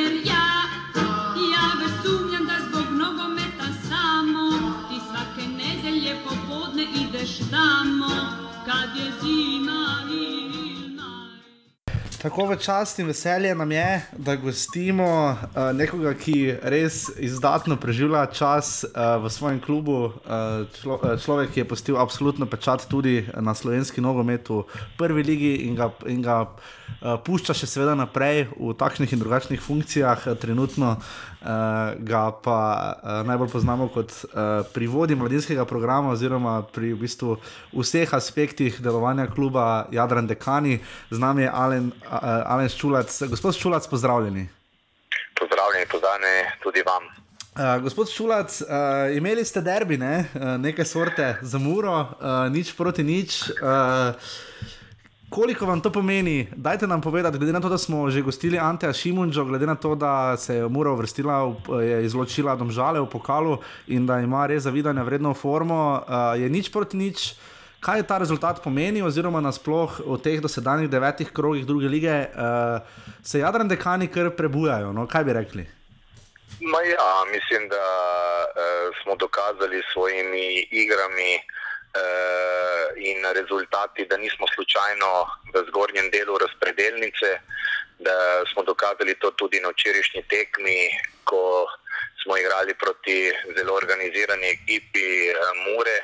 Tako v čast in veselje nam je, da gostimo uh, nekoga, ki res izdatno preživlja čas uh, v svojem klubu. Uh, člo, uh, človek, ki je postil absolutno pečat tudi na slovenski nogomet v prvi ligi in ga, in ga uh, pušča še seveda naprej v takšnih in drugačnih funkcijah. Uh, Trenutno uh, ga pa uh, najbolj poznamo kot uh, pri vodji mladinskega programa oziroma pri v bistvu vseh aspektih delovanja kluba Jadran Dekani. Z nami je Alen, uh, Alen Ščulac. Gospod Ščulac, pozdravljeni. Pozdravljeni, pozdravljeni tudi vam. Uh, gospod Šulac, uh, imeli ste derbi, ne? uh, nekaj sorte za muro, uh, nič proti nič. Uh, koliko vam to pomeni? Dajte nam povedati, glede na to, da smo že gostili Anteja Šimunča, glede na to, da se je Mura uvrstila, v, je izločila domžale v pokalu in da ima res zavidanja vredno formo, je nič proti nič. Kaj je ta rezultat pomeni, oziroma nasploh v teh dosedanjih devetih krogih druge lige, se jadrni dekani kar prebujajo? No? Kaj bi rekli? Ma ja, mislim, da uh, smo dokazali s svojimi igrami in rezultati, da nismo slučajno v zgornjem delu razpredelnice, da smo dokazali to tudi na včerajšnji tekmi, ko smo igrali proti zelo organizirani ekipi uh, Mure.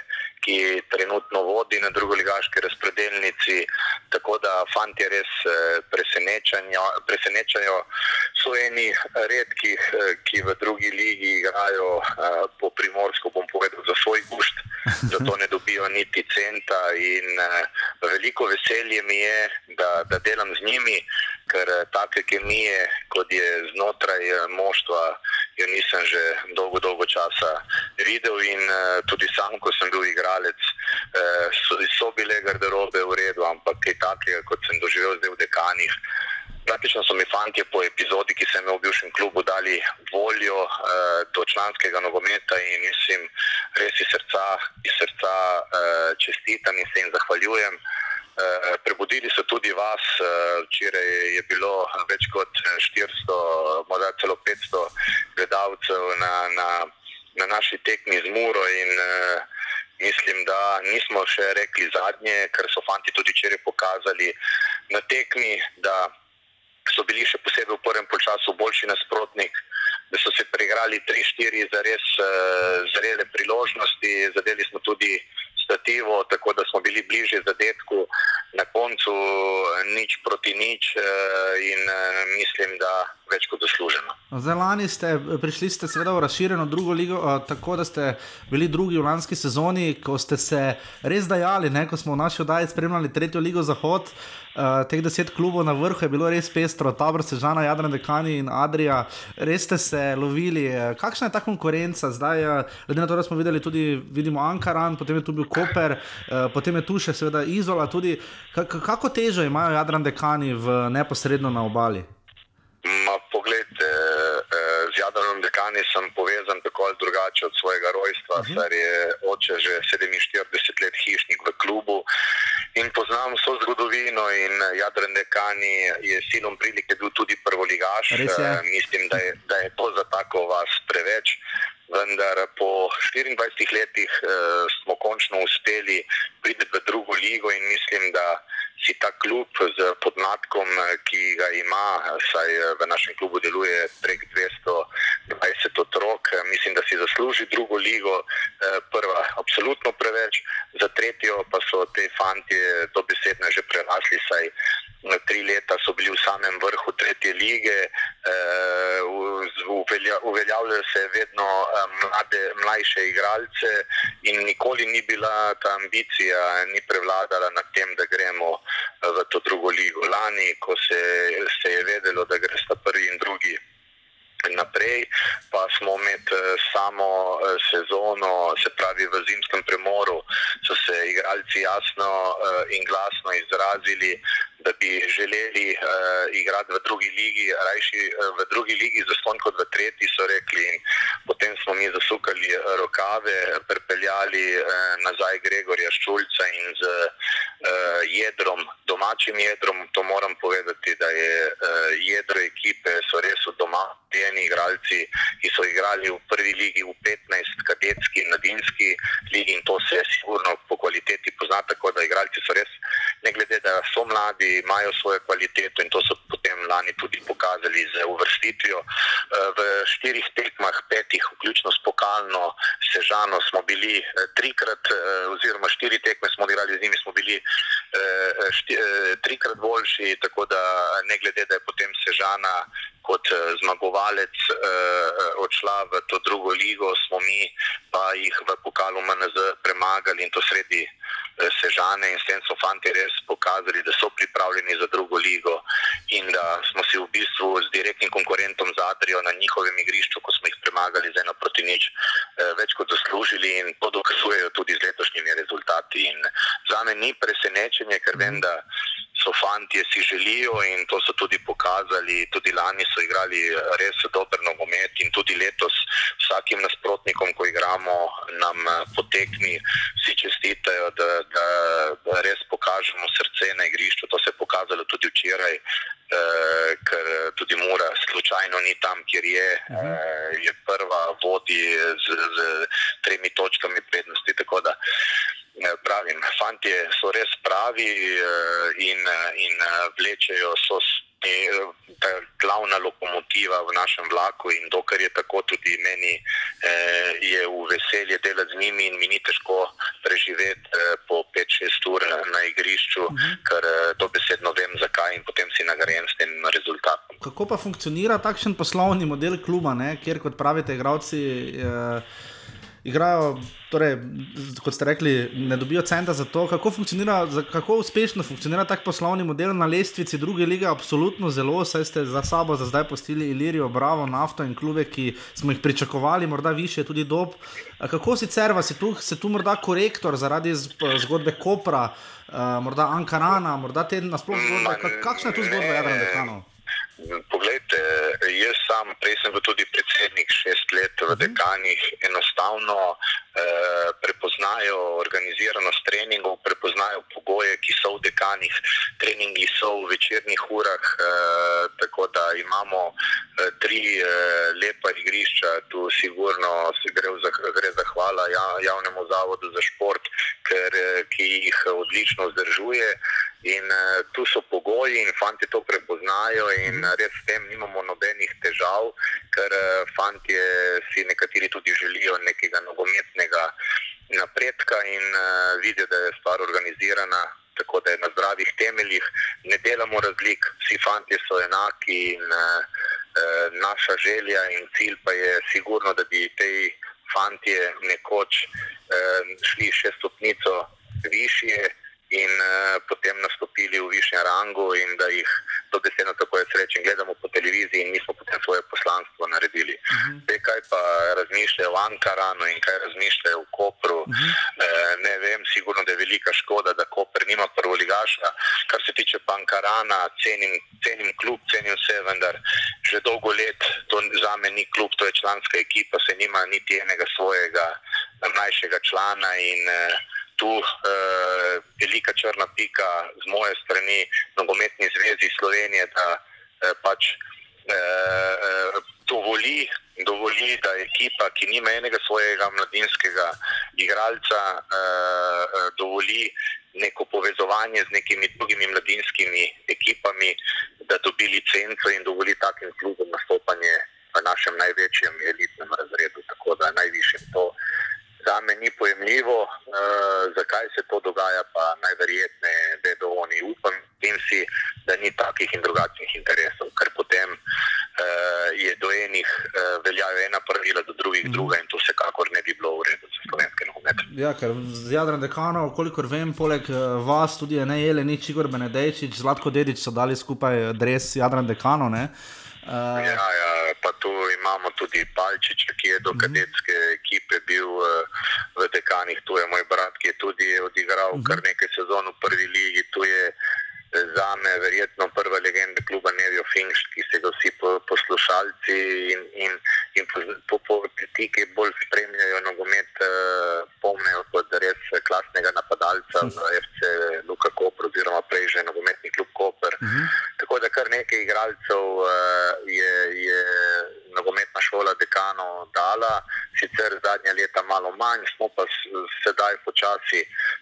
Ki trenutno vodi na drugoligaški razpredelnici, tako da fanti res presenečajo. So eni redkih, ki v drugi ligi igrajo po primorsko, bom povedal, za svoj gušt, zato ne dobijo niti centa. In veliko veselje mi je, da, da delam z njimi, ker take kemije, kot je znotraj moštva, jo nisem že dolgo, dolgo časa videl. In tudi sam, ko sem bil igralec, so, so bile garderobe v redu, ampak kaj takega, kot sem doživel zdaj v dekanih. Praktično so mi fanti po epizodi, ki sem imel v bivšem klubu, dali voljo uh, do članskega nogometa in mislim, res iz srca, iz srca uh, čestitam in se jim zahvaljujem. Uh, prebudili so tudi vas, uh, včeraj je bilo več kot 400, morda celo 500 gledalcev na, na, na naši tekmi z Muro in mislim, da nismo še rekli zadnje, ker so fanti tudi včeraj pokazali na tekmi, da so bili še posebej v prvem času boljši nasprotnik, da so se preigrali 3-4 za res uh, zrele priložnosti, zadeli smo tudi stativo, tako da smo bili bliže zadetku, nič proti nič uh, in uh, mislim, da. Zdaj, lani ste prišli, ste v razširjeno drugo ligo, tako da ste bili drugi v lanski sezoni, ko ste se res dajali, ne, ko smo v naši oddaji spremljali tretjo ligo Zahod. Uh, teh deset klubov na vrhu je bilo res pestro, Tabor, Sežana, Jadran, Dekani in Adrija, res ste se lovili. Kakšna je ta konkurenca zdaj? Glede na to, da smo videli tudi vidimo Ankaran, potem je tu bil Koper, uh, potem je tu še seveda Izola. Tudi, kako težo imajo Jadran, Dekani v neposredno na obali? Ma, poglejte, Dekani sem povezan tako ali drugače od svojega rojstva, uh -huh. saj je oče že 47 let hišnik v klubu in poznam vso zgodovino. In Jadran Dekani je silom prilike bil tudi prvoligaš. Mislim, da je, da je to za tako vas preveč. Vendar po 24 letih eh, smo končno uspeli priti v drugo ligo in mislim, da si ta klub z podnatkom, ki ga ima, saj v našem klubu deluje prek 220 otrok, mislim, da si zasluži drugo ligo, prva absolutno preveč, za tretjo pa so te fantje dobesedno že prerasli, saj tri leta so bili v samem vrhu tretje lige, uveljavljajo se vedno mlade, mlajše igralce in nikoli ni bila ta ambicija, ni prevladala nad tem, da gremo v to drugo ligo. Lani, ko se, se je vedelo, da gre sta prvi in drugi naprej, pa smo med samo sezono, se pravi v zimskem premoru, so se igralci jasno in glasno izrazili, da bi želeli uh, igrati v drugi ligi, rajši uh, v drugi ligi za ston kot v tretji, so rekli. In potem smo mi zasukali rokave, pripeljali uh, nazaj Gregorja Ščulca in z uh, jedrom, domačim jedrom, to moram povedati, da je uh, jedro ekipe, so res doma. Eni igralci, ki so igrali v prvi ligi, v 15, kadetski in mladinski ligi, in to se sigurno po kvaliteti pozna, tako da igralci so res, ne glede da so mladi, imajo svojo kvaliteto in to so potem lani tudi pokazali z uvrstitvijo. V štirih tekmah, petih, vključno s pokalno sežano, smo bili trikrat, oziroma štiri tekme smo igrali z njimi, smo bili šti, trikrat boljši, tako da ne glede da je potem sežana kot zmagovalec odšla v to drugo ligo, smo mi pa jih v pokalu MNZ premagali in to sredi sežane in s tem so fanti res pokazali, da so pripravljeni za drugo ligo in da smo si v bistvu z direktnim konkurentom Zadrijo na njihovem igrišču, ko smo jih premagali z eno proti nič, več kot zaslužili in to dokazujejo tudi z letošnjimi rezultati. In za me ni presenečenje, ker vem, da so fanti si želijo in to so tudi pokazali. Tudi lani so igrali res dober nogomet in tudi letos vsakim nasprotnikom, ko igramo, nam eh, potekni, vsi čestitajo, da, da, da res pokažemo srce na igrišču. To se je pokazalo tudi včeraj, eh, ker tudi Mura slučajno ni tam, kjer je, eh, je prva, vodi z, z tremi točkami prednosti. Tako da pravim, fanti so res pravi eh, in, eh, in eh, vlečejo so. glavna lokomotiva v našem vlaku, in dokler je tako, tudi meni eh, je v veselje delati z njimi, in mi ni težko preživeti eh, po 5-6 ur na igrišču, uh -huh. ker eh, dobesedno vem, zakaj, in potem si nagrajen s tem rezultatom. Kako pa funkcionira takšen poslovni model kluba, ne? kjer, kot pravite, igravci eh, igrajo, torej, kot ste rekli, ne dobijo centa za to. Kako, funkcionira, za- kako uspešno funkcionira tak poslovni model na lestvici druge lige? Absolutno zelo, saj ste za sabo za zdaj postili Ilirijo, Bravo, Nafto in klube, ki smo jih pričakovali, morda više tudi dob. Kako sicer vas je tu, se tu morda korektor zaradi zgodbe Kopra, uh, morda Ankarana, morda te nasplošno zgodbe? Ka- Kakšna je tu zgodba Jadrana Dekanov? Poglejte, jaz sam, prej sem bil tudi predsednik šest let v dekanih, enostavno eh, prepoznajo organiziranost treningov, prepoznajo pogoje, ki so v dekanih, treningi so v večernih urah, eh, tako da imamo eh, tri eh, lepa igrišča, tu sigurno se gre, v zah- gre za hvala ja, javnemu zavodu za šport, ker, eh, ki jih odlično vzdržuje. In uh, tu so pogoji, in fanti to prepoznajo, in uh, res s tem nimamo nobenih težav, ker uh, fanti si nekateri tudi želijo nekega nogometnega napredka in uh, vidijo, da je stvar organizirana, tako da je na zdravih temeljih. Ne delamo razlik, vsi fanti so enaki in uh, uh, naša želja in cilj pa je sigurno, da bi tej fantje nekoč uh, šli še stopnico višje višjem rangu, in da jih dobesedno tako jaz rečem, gledamo po televiziji in mi smo potem svoje poslanstvo naredili. Uh -huh. Te, kaj pa razmišljajo v Ankaranu in kaj razmišljajo v Kopru, uh -huh. eh, ne vem, sigurno da je velika škoda, da Koper nima prvoligaša. Kar se tiče pa Ankarana, cenim, cenim klub, cenim vse, vendar že dolgo let to za me ni klub, to je članska ekipa, se nima niti enega svojega eh, mlajšega člana in eh, tu eh, velika črna pika z moje strani, nogometni zvezi Slovenije, da eh, pač eh, eh, dovoli, dovoli, da ekipa, ki nima enega svojega mladinskega igralca, eh, eh, dovoli neko povezovanje z nekimi drugimi mladinskimi ekipami, da dobi licenco in dovoli takim klubom nastopanje v našem največjem elitnem razredu, tako da najvišjem to. Za me ni pojemljivo, uh, zakaj se to dogaja, pa najverjetneje vedo oni. Upam in si, da ni takih in drugačnih interesov, ker potem uh, je do enih uh, veljajo ena pravila, do drugih mm. druga in to vsekakor ne bi bilo v redu za slovenske nogomete. Ja, ker Dekanov, kolikor vem, poleg eh, vas tudi ne Jele, ni Čigor Benedejčič, Zlatko Dedič so dali skupaj dres Jadran Dekanov. Ne? Uh, Ja, ja, pa tu imamo tudi Palčiča, ki je do kadetske ekipe bil uh, v dekanih. Tu je moj brat, ki je tudi odigral uh -huh. kar nekaj sezon v prvi ligi. Tu je za me verjetno prva legenda kluba Nevijo Finš, ki se ga vsi po, poslušalci in, in, in po, po, po ti, ki bolj spremljajo nogomet, uh, pomnijo kot res klasnega napadalca v FC Luka Koper oziroma prej že nogometni klub Koper. Uh -huh. Tako da kar nekaj igralcev uh, je, je nogometna šola dekano dala, sicer zadnja leta malo manj, smo pa s, sedaj počasi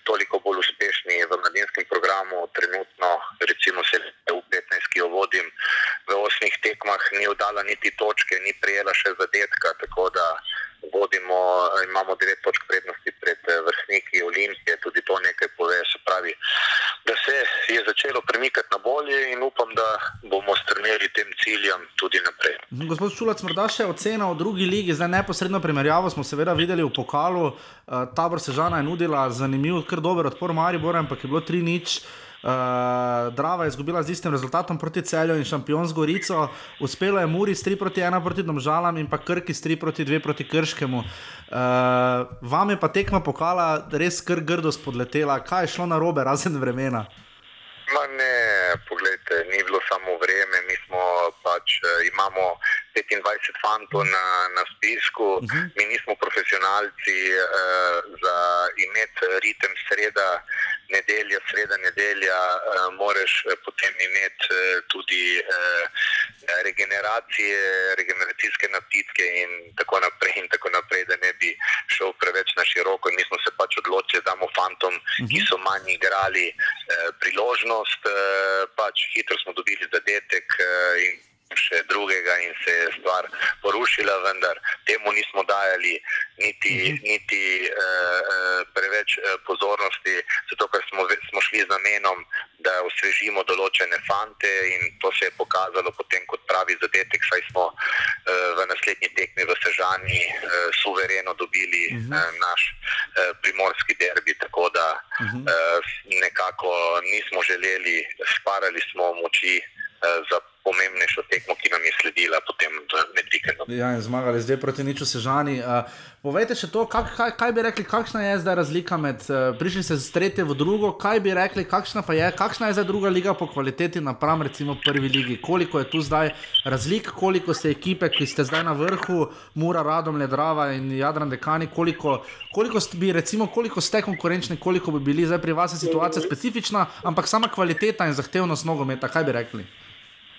toliko bolj uspešni v mladinskem programu. Trenutno, recimo, se v 15, ki jo vodim, v osmih tekmah ni oddala niti točke, ni prijela še zadetka, tako da vodimo, imamo devet točk prednosti pred eh, vrstniki Olimpije, tudi to nekaj pove, se pravi, da se je začelo premikati na bolje in upam, da bomo strmeli tem ciljem tudi naprej. Šulac, morda še ocena v drugi ligi, zdaj neposredno primerjavo smo seveda videli v pokalu. Uh, tabor Sežana je nudila zanimiv, kar dober odpor Maribora, ampak je bilo 3 nič. Uh, Drava je izgubila z istim rezultatom proti celju in šampion z Gorico, uspelo je Muri s 3 proti 1 proti Domžalam in pa Krki s 3 proti 2 proti Krškemu. Uh, vam je pa tekma pokala res kar grdo spodletela, kaj je šlo na robe, razen vremena? Ma, ne, poglejte, ni bilo samo vreme, mi smo pač eh, imamo 25 fantov na, na spisku, uh -huh. mi nismo profesionalci uh, za imeti ritem sreda, nedelja, sreda, nedelja, uh, moraš potem imeti uh, tudi uh, regeneracije, regeneracijske napitke in tako naprej in tako naprej, da ne bi šel preveč na široko. In mi smo se pač odločili, da damo fantom, uh -huh. ki so manj igrali, eh, priložnost. Eh, pač hitro smo dobili zadetek eh, in še drugega, in se je stvar porušila, vendar temu nismo dajali niti, -huh. niti eh, preveč pozornosti, zato ker smo, smo šli z namenom, da osvežimo določene fante, in to se je pokazalo potem kot pravi zadetek, saj smo eh, v naslednji tekmi v Sežani eh, suvereno dobili uh -huh. eh, naš eh, primorski derbi. Tako da -huh. eh, nekako nismo želeli, sparali smo moči eh, za pomembnejšo tekmo, ki nam je sledila potem med vikendom. Ja, in zmagali zdaj proti niču Sežani. Uh, povejte še to, kak, kaj, kaj bi rekli, kakšna je zdaj razlika med uh, prišli se z tretje v drugo, kaj bi rekli, kakšna pa je, kakšna je zdaj druga liga po kvaliteti napram recimo prvi ligi, koliko je tu zdaj razlik, koliko ste ekipe, ki ste zdaj na vrhu, Mura, Radom, Ledrava in Jadran Dekani, koliko, koliko ste bi recimo, koliko ste konkurenčni, koliko bi bili zdaj pri vas situacija specifična, ampak sama kvaliteta in zahtevnost nogometa, kaj bi rekli?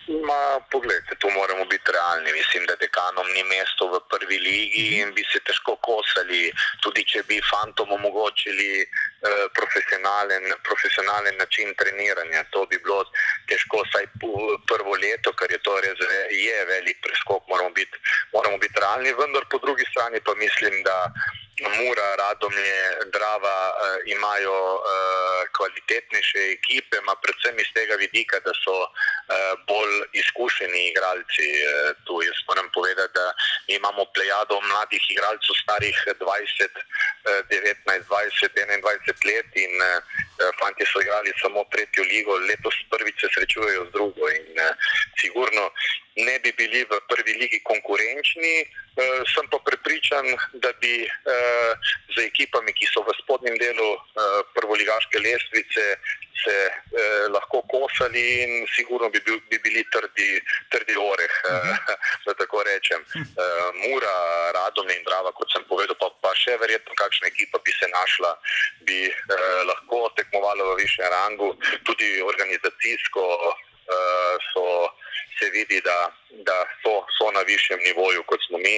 Ma, poglejte, tu moramo biti realni. Mislim, da dekanom ni mesto v prvi ligi in bi se težko kosali, tudi če bi fantom omogočili eh, profesionalen, profesionalen način treniranja. To bi bilo težko, saj prvo leto, ker je to res je velik preskok, moramo biti, moramo biti realni, vendar po drugi strani pa mislim, da. Mura, Radomlje, Drava uh, imajo uh, kvalitetnejše ekipe, ima predvsem iz tega vidika, da so uh, bolj izkušeni igralci. Uh, tu jaz moram povedati, da imamo plejado mladih igralcev, starih 20, uh, 19, 20, 21 let in uh, fanti so igrali samo tretjo ligo, letos prvič se srečujejo z drugo in uh, sigurno ne bi bili v prvi ligi konkurenčni, sem pa prepričan, da bi uh, z ekipami, ki so v spodnjem delu uh, prvoligaške lestvice, se uh, lahko kosali in sigurno bi, bil, bi bili trdi, trdi oreh, uh, da tako rečem. Uh, Mura, Radom in Drava, kot sem povedal, pa, pa še verjetno kakšna ekipa bi se našla, bi uh, lahko tekmovala v višjem rangu, tudi organizacijsko uh, so se vidi, da, da so, so na višjem nivoju kot smo mi.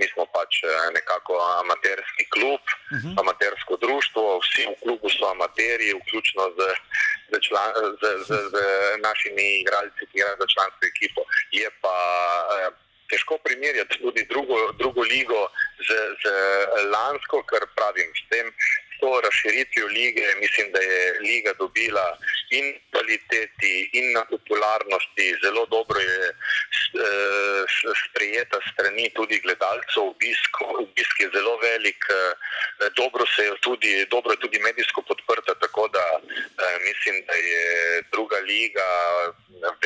Mi smo pač eh, nekako amaterski klub, uh -huh. amatersko društvo, vsi v klubu so amateri, vključno z, z, član, z, z, z našimi igralci, ki igrajo za člansko ekipo. Je pa eh, težko primerjati tudi drugo, drugo ligo z, z lansko, ker pravim, s tem, to razširitvijo lige, mislim, da je liga dobila in kvaliteti, in na popularnosti. Zelo dobro je eh, sprejeta strani tudi gledalcev, obisk, obisk je zelo velik, eh, dobro se je tudi, dobro je tudi medijsko podprta, tako da eh, mislim, da je druga liga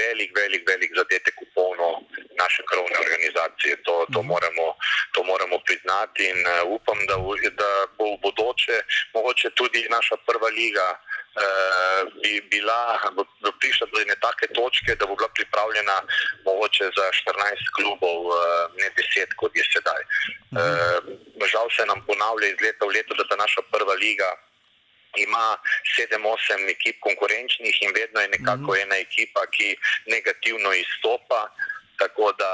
velik, velik, velik zadetek v polno naše krovne organizacije. To, to, Mhm. moramo, to moramo priznati in upam, da, da bo v bodoče mogoče tudi naša prva liga eh, bi bila, bo, bo prišla do ene take točke, da bo bila pripravljena mogoče za 14 klubov, eh, ne 10, kot je sedaj. Eh, žal se nam ponavlja iz leta v leto, da ta naša prva liga ima 7-8 ekip konkurenčnih in vedno je nekako ena ekipa, ki negativno izstopa. Tako da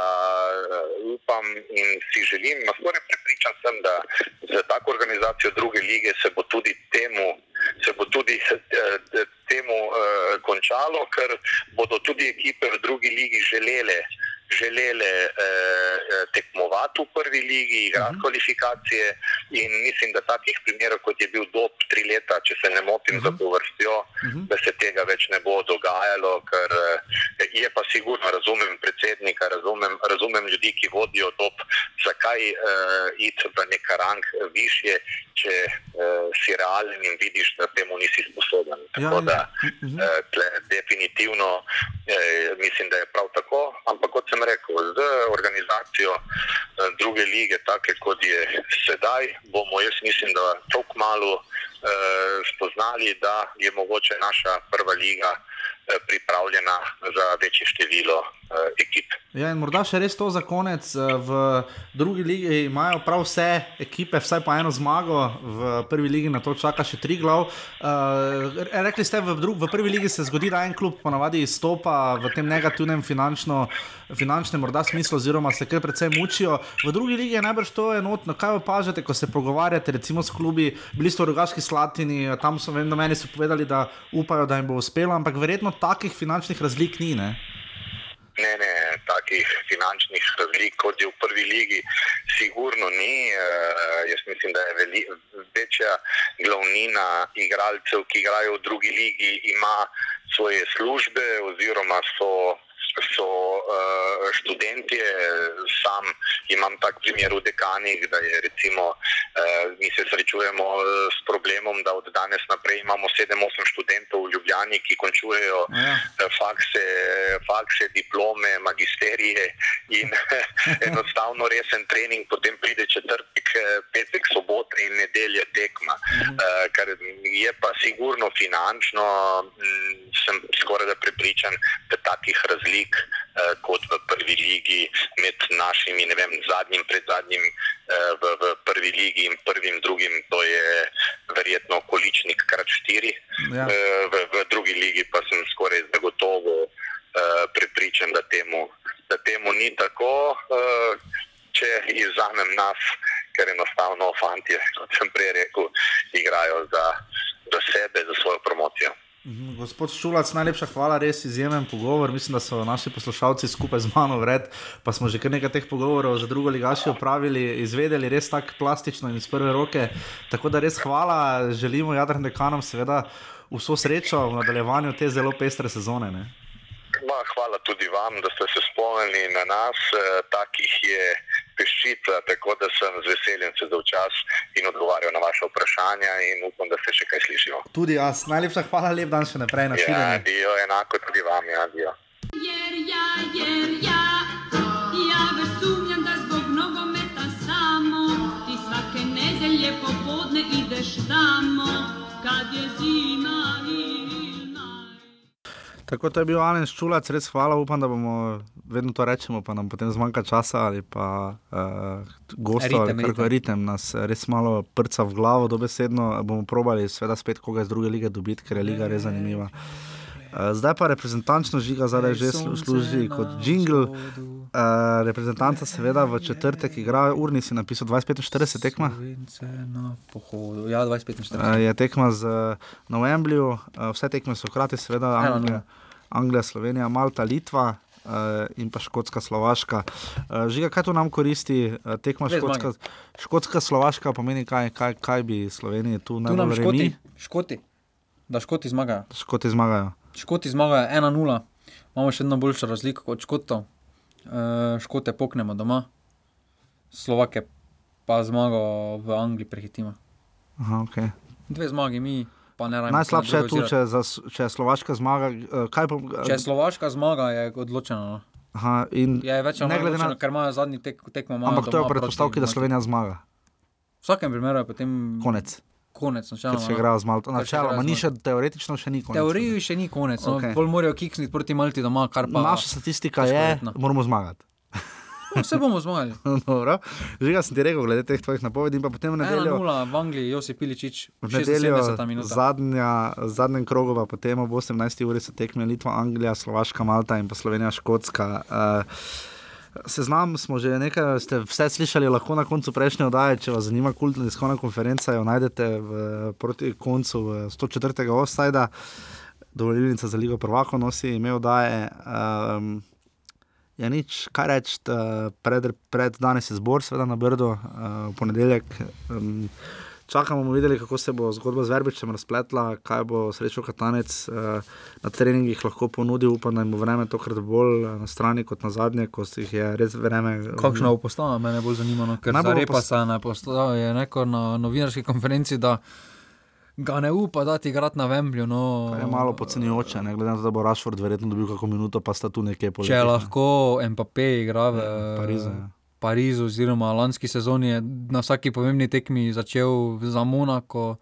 uh, upam in si želim, na skoraj prepričan sem, da za tako organizacijo druge lige se bo tudi temu, se bo tudi uh, temu uh, končalo, ker bodo tudi ekipe v drugi ligi želele, želele uh, tekmovati v prvi ligi, igrati kvalifikacije. In mislim, da takih primerov, kot je bil dob tri leta, če se ne motim za povrstjo, da se tega več ne bo dogajalo, ker eh, je pa sigurno, razumem predsednika, razumem, razumem ljudi, ki vodijo dob, zakaj uh, iti v nek rang više, če uh, si realen in vidiš, da temu nisi sposoben. Tako Ja, ja. da uh, tle, definitivno Eh, mislim, da je prav tako, ampak kot sem rekel, z organizacijo eh, druge lige, take kot je sedaj, bomo jaz mislim, da tako malo spoznali, da je mogoče naša prva liga eh, pripravljena za večje število eh, ekip. Ja, in morda še res to za konec. eh, V drugi ligi imajo prav vse ekipe, vsaj po eno zmago, v prvi ligi na to čaka še tri glav. Uh, rekli ste, v, dru, v prvi ligi se zgodi, da en klub ponavadi izstopa v tem negativnem finančno, finančnem morda smislu, oziroma se kar precej mučijo. V drugi ligi je najbrž to enotno. Kaj opažate, ko se pogovarjate recimo s klubi, bili ste v Rogaški Slatini, tam so vem, da meni so povedali, da upajo, da jim bo uspelo, ampak verjetno takih finančnih razlik ni. Ne? Ne, ne, takih finančnih razlik, kot je v prvi ligi, sigurno ni. E, jaz mislim, da je veli, večja glavnina igralcev, ki igrajo v drugi ligi, ima svoje službe oziroma so. So uh, študentje, sam imam tak primer v dekanih, da je recimo, uh, mi se srečujemo s problemom, da od danes naprej imamo 7-8 študentov v Ljubljani, ki končujejo Ja. uh, fakse, fakse, diplome, magisterije in enostavno resen trening, potem pride četrtek, eh, petek, sobota in nedelja tekma. Uh, kar je pa sigurno finančno, m, sem skoraj da prepričan, da takih razlik uh, kot v prvi ligi med našimi, ne vem, zadnjim, predzadnjim uh, v, v prvi ligi in prvim, drugim, to je verjetno količnik krat štiri. Ja. Eh, v, v drugi ligi pa sem skoraj zagotovo uh, prepričan, da temu, da temu ni tako. Uh, če izvzamem nas, ker enostavno fanti, kot sem prej rekel, igrajo za, za sebe, za svojo promocijo. Mhm, Gospod Šulac, najlepša hvala, res izjemen pogovor. Mislim, da so naši poslušalci skupaj z mano vred, pa smo že kar nekaj teh pogovorov za drugo ligašo opravili, izvedeli res tako plastično in iz prve roke. Tako da res hvala, želimo Jadran dekanom seveda vso srečo v nadaljevanju te zelo pestre sezone. Ne? Ma, hvala tudi vam, da ste se spomnili na nas. E, takih je peščica, tako da sem z veseljem se dal čas in odgovarjal na vaše vprašanja in upam, da se še kaj slišimo. Tudi jaz, najlepša hvala, lep dan še naprej na Ja, širjenje. dio, enako tudi vam, ja, dio. Jer ja, jer ja, ja već sumnjam da zbog nogometa samo ti svake nedelje popodne ideš tamo Tako to je bil Alen Ščulac, res hvala, upam, da bomo vedno to rečemo, pa nam potem zmanjka časa ali pa uh, gostov ali Ritem, kar ritem. ritem nas res malo prca v glavo, dobesedno bomo probali seveda spet koga iz druge lige dobiti, ker je liga res zanimiva. Uh, zdaj pa reprezentančno žiga zadaj že slu- služi kot jingle. Uh, reprezentanca seveda v četrtek igra, urni si napisal 25-40 tekma. Ja, 25 Uh, je tekma z, na Wembleyu, uh, vse tekme so hkrati, seveda Ena Anglija, Anglija Slovenija, Malta, Litva. Uh, in pa Škotska, Slovaška. Uh, žiga, kaj to nam koristi, uh, tekma Škotska, Škotska, Slovaška, pomeni, kaj, kaj, kaj bi Sloveniji tu Tu nam škoti, remi, škoti, da škoti zmagajo. Škoti zmagajo. Škoti zmagajo 1-0, imamo še eno boljšo razliko kot Škotov. E, škote poknemo doma, Slovake pa zmago v Angliji prehitimo. Aha, okay. Dve zmagi mi. Najslabše je tu, če, za, če je Slovaška zmaga. Kaj pa, Če je Slovaška zmaga, je odločeno. no. Aha, Je več ali manj odločeno, na- ker imajo zadnji tek, tekmo. imajo ampak to je proti da Slovenija zmaga. V vsakem primeru je potem Konec. konec načeloma, se no. igra z Malto. Se Načeloma, ni še teoretično, še ni konec. Teoriji še ni konec, no. Okay. bolj morajo kiksniti proti Malti doma, kar pa Naša statistika je, verjetno. moramo zmagati. Vse bomo zmagali. Dobro. Žiga sem ti rekel, glede teh tvojih napovedi, in potem v nedeljo. 1-0 v Angliji, Josip Piličič, V nedeljo, 76 minut. zadnja, zadnjem krogu, pa potem ob 18. uri so tekme Litva, Anglija, Slovaška, Malta in pa Slovenija, Škotska. Uh, seznam smo že nekaj, ste vse slišali, lahko na koncu prejšnje oddaje, če vas zanima kultna tiskovna konferenca, jo najdete v, proti koncu v 104. offsajda, dovolilnica za Ligo prvako nosi ime oddaje. Um, Ja, nič, kaj reči, pred, pred danes je zbor, seveda na Brdo, uh, v ponedeljek. Um, čakamo, bomo videli, kako se bo zgodba z Verbičem razpletla, kaj bo srečo Katanec uh, na treningih lahko ponudil. Upam, da jim bo vreme tokrat bolj eh, na strani kot na zadnje, ko si jih je res vreme. Kakšna bo postava, mene bolj zanima. No, ker Najbolj za repa se je postavil, je rekel na novinarski konferenci, da ga ne upa dati igrati na Vemblju. No, To je malo podcenjujoče, ne glede na to, da bo Rašford verjetno dobil kako minuto, pa sta tu nekje poleg. Če lahko Mbappé igra v Parizu, ja. Parizu, oziroma lanski sezoni je na vsaki pomembni tekmi začel za Monako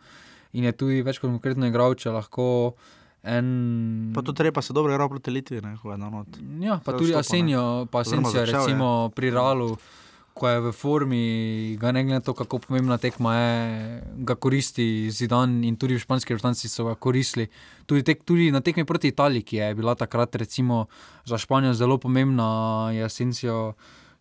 in je tudi več kot konkretno igral, če lahko en. Pa tudi treba se dobro igrati proti Litvi, ne, je na not. Ja, pa Vse tudi. Asenjo, pa Asencio, začel je. recimo pri Ralu, ko je v formi, ga ne glede na to, kako pomembna tekma je, ga koristi Zidan in tudi v španski reprezentanci so ga koristili. Tudi, tek, tudi na tekmi proti Italiji, ki je bila takrat recimo za Španijo zelo pomembna, je Asencio.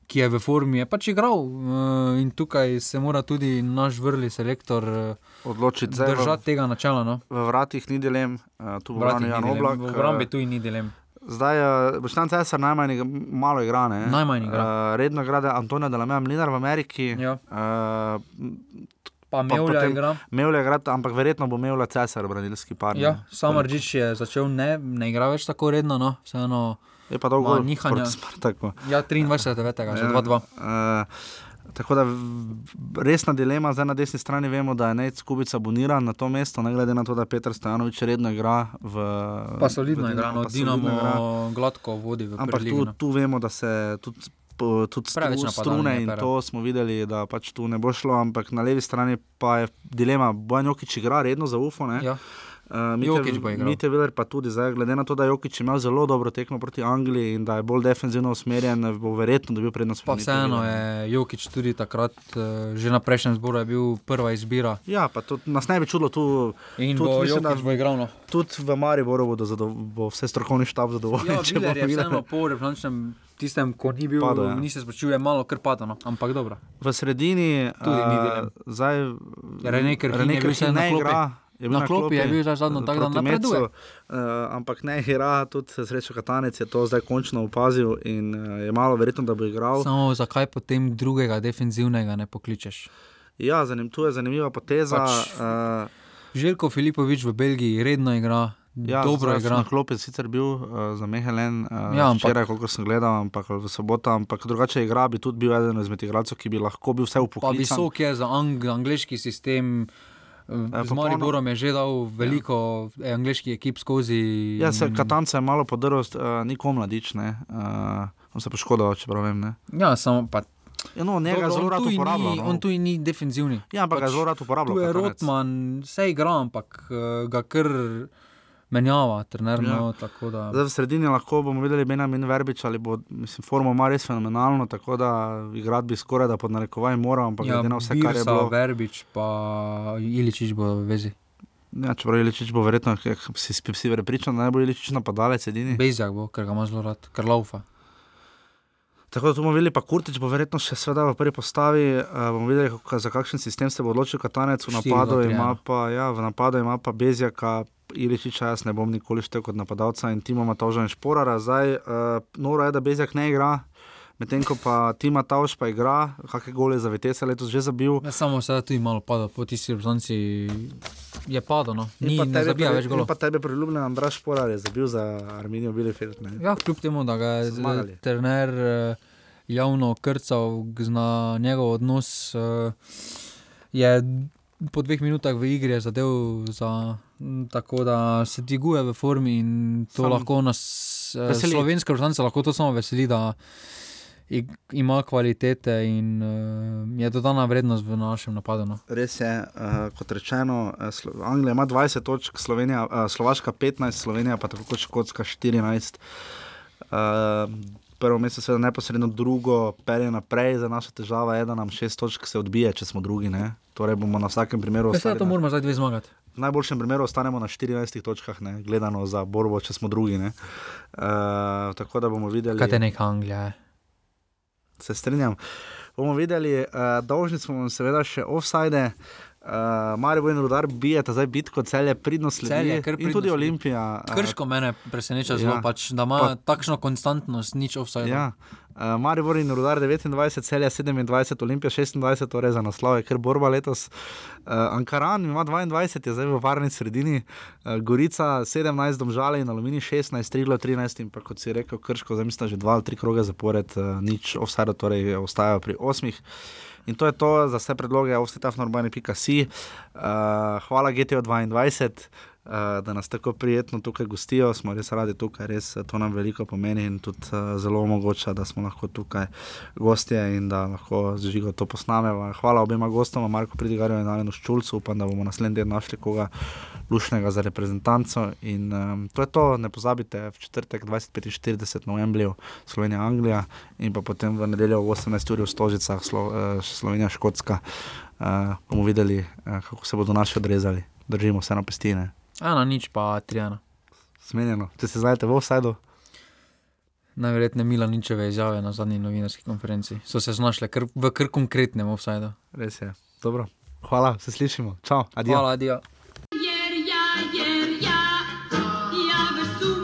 Ki je v formi, je pač igral eh, in tukaj se mora tudi naš vrli selektor eh, Odločiti v- držati tega načela. No. V vratih ni dilem, uh, tu bo branil ni Jan Oblak. v obrambi eh, tu ni dilem. Zdaj je Boštan Cesar najmanj igra- malo igra. Ne? Najmanj igra. Uh, redno igra Antonija Delameja Mlinar v Ameriki. Ja. Uh, Pa Mevlja igra. Mevlja igra, ampak verjetno bo Mevlja Cesar, branilski par. ne. Ja, Samardžič je začel ne, ne igra več tako redno, no, vseeno. Je pa dolgo nihanja. Ja, 23. 9. že 2-2. Uh, tako da resna dilema, zdaj na desni strani vemo, da je Nec Kubica aboniran na to mesto, ne glede na to, da Petr Stojanovič redno igra v. Pa solidno v igra, no, pa Dinamo igra. gladko vodi v Ampak tu, no. tu vemo, da se tudi. Tudi stru, strune in to smo videli, da pač tu ne bo šlo, ampak na levi strani pa je dilema. Bojan Jokič igra redno za UFO. Ne? Ja. Uh, bo igral. Mite Viler pa tudi, zdaj, glede na to, da je Jokič imel zelo dobro tekmo proti Angliji in da je bolj defensivno usmerjen, bo verjetno dobil prednost. Pa vseeno je Jokič tudi takrat, eh, že na prejšnjem zboru je bil prva izbira. Ja, pa to nas ne bi čudilo tu. In tudi bo mislim, da bo igral. No. Tudi v Mariboru zadov, bo vse strokovni štab zadovoljen. Ja, če bo Viler je Viler- vseeno po reprezentančnem tistem, ko ni bil, Padel, ja. ni se spočil, je malo kar padano, ampak dobro. V sredini, Tudi ni eh, dilem. zdaj René Krhin René je bil Krhin vseeno na ne klopi. igra. Je bil Na klopi je bil zdaj zadnjo, tako da napreduje. Metzu, Uh, ampak ne igra, tudi srečo Katanec je to zdaj končno opazil in uh, je malo verjetno, da bo igral. Samo zakaj potem drugega defenzivnega ne pokličeš? Ja, zanim, tu je zanimiva poteza. Pač- uh, Željko Filipovič v Belgiji redno igra, Ja, dobro igra. Na klopi je sicer bil uh, za Mehelen, uh, Ja, včeraj, koliko sem gledal, ampak v soboto, ampak drugače igra, bi tudi bil eden izmed igralcev, ki bi lahko bil vse Pa upoklican. visok je za ang angliški sistem. Z popolno- Mariborom je že dal veliko ja. angliških ekip skozi. Ja, se Katanca je malo podrl, uh, nikom mladič, ne. Uh, on se poškodoval, čeprav vem. Ne. Ja, samo pa. Ja, no, njega Dobro, zelo rad uporablja. No. On tu ni defenzivni. Ja, ampak ga zelo rad uporablja, Tu je. Rotman, vse igra, ampak eh, ga kar menjava, trener. Ja. Tako da. Zdaj v sredini lahko bomo videli Benjamin Verbič, ali bo, mislim, formo ima res fenomenalno, tako da igrati bi skoraj da pod narekovaj moral, ampak Ja, glede na vse, kar je Birsa, bilo. Verbič, pa Iličič bo v vezi. Ja, čeprav Iličič bo verjetno, si, si prepričan, da ne bo Iličič napadalec edini. Bezjak bo, ker ga ima zelo rad, ker laufa. Tako da bomo videli, pa Kurtič bo verjetno še sveda v prvi postavi. Uh, bomo videli, kako, za kakšen sistem se bo odločil Katanec. V Štiri, napadu, tri, ima ena. pa, ja, v napadu ima pa Bezjaka, Iličiča, jaz ne bom nikoli štel kot napadalca in Timo Matavža in Šporara. Zdaj, uh, noro je, da Bezjak ne igra. Medtem ko pa Tima Tauš pa igra, kakšne gole za VTS letos že zabil. Ja, samo se je tudi malo padal, po tisti reprezentanci je padal, no. Ni pa ne tebi zabija več golov. Pa tebi priljubljen Andraš Šporar je zabil za Arminijo Bielefeld. Ja, kljub temu, da ga je trener eh, javno krcal g- na njegov odnos, eh, je po dveh minutah v igri zadev za. Tako da se dviguje v formi in to Sam- lahko nas, eh, Veseli. slovenska reprezentanca lahko to samo veseli, da ima kvalitete in uh, je dodana vrednost v našem napadu. No. Res je, uh, kot rečeno, Slo Anglija ima 20 točk, Slovenija, uh, Slovaška 15, Slovenija pa tako kot Škotska 14. Uh, prvo mesto, seveda neposredno, drugo pelje naprej, za naša težava je, da nam šest točk se odbije, če smo drugi. Ne? Torej bomo na vsakem primeru Vse to moramo zdaj dve zmagati. V najboljšem primeru ostanemo na 14 točkah, ne? gledano za borbo, če smo drugi. ne. Uh, tako da bomo videli. Kaj te neka Anglija je? Se strinjam. Bomo videli, uh, dolžni smo vam seveda še offside. Uh, Marijo in Rudar bijeta zdaj bitko, celje pridno sledi. Celje, kar in pridno tudi sledi. Olimpija. uh, Krško mene preseneča zelo, ja. pač, da ima Pa- takšno konstantnost, nič offside. Ja. Uh, Marijo in Rudar 29, celje 27, Olimpija 26, torej za naslov je kar borba letos. Uh, Ankaran ima 22, je zdaj v varni sredini, uh, Gorica 17, Domžale in Alumini 16, Triglo 13 in pa kot si rekel, Krško, zdaj mislim, že dva ali tri kroge zapored, uh, nič offside, torej ostajajo pri osmih. In to je to za vse predloge, offsetafnorbani.ca. Uh, hvala GTO 22. Uh, da nas tako prijetno tukaj gostijo, smo res radi tukaj, res to nam veliko pomeni in tudi uh, zelo omogoča, da smo lahko tukaj gostje in da lahko z žigo to posnamemo. Hvala obema gostoma, Marko Pridigarju in Alenu Ščulcu, upam, da bomo naslednji teden našli koga lušnega za reprezentanco. In um, to je to, ne pozabite, v četrtek 25-40 na Wembleyju, Slovenija, Anglija in pa potem v nedeljo v 18 uri v Stožicah, Slo Slovenija, Škotska. Uh, bomo videli, uh, kako se bodo naši odrezali. Držimo se na pestine. Ena nič, pa tri ena. Smenjeno, če se znajdete v offsajdu. Najverjetneje Mila ničeve izjave na zadnji novinarski konferenci. So se znašle kr v kar konkretnem offsajdu. Res je. Dobro. Hvala, se slišimo. Čau, adijo. Hvala, adijo.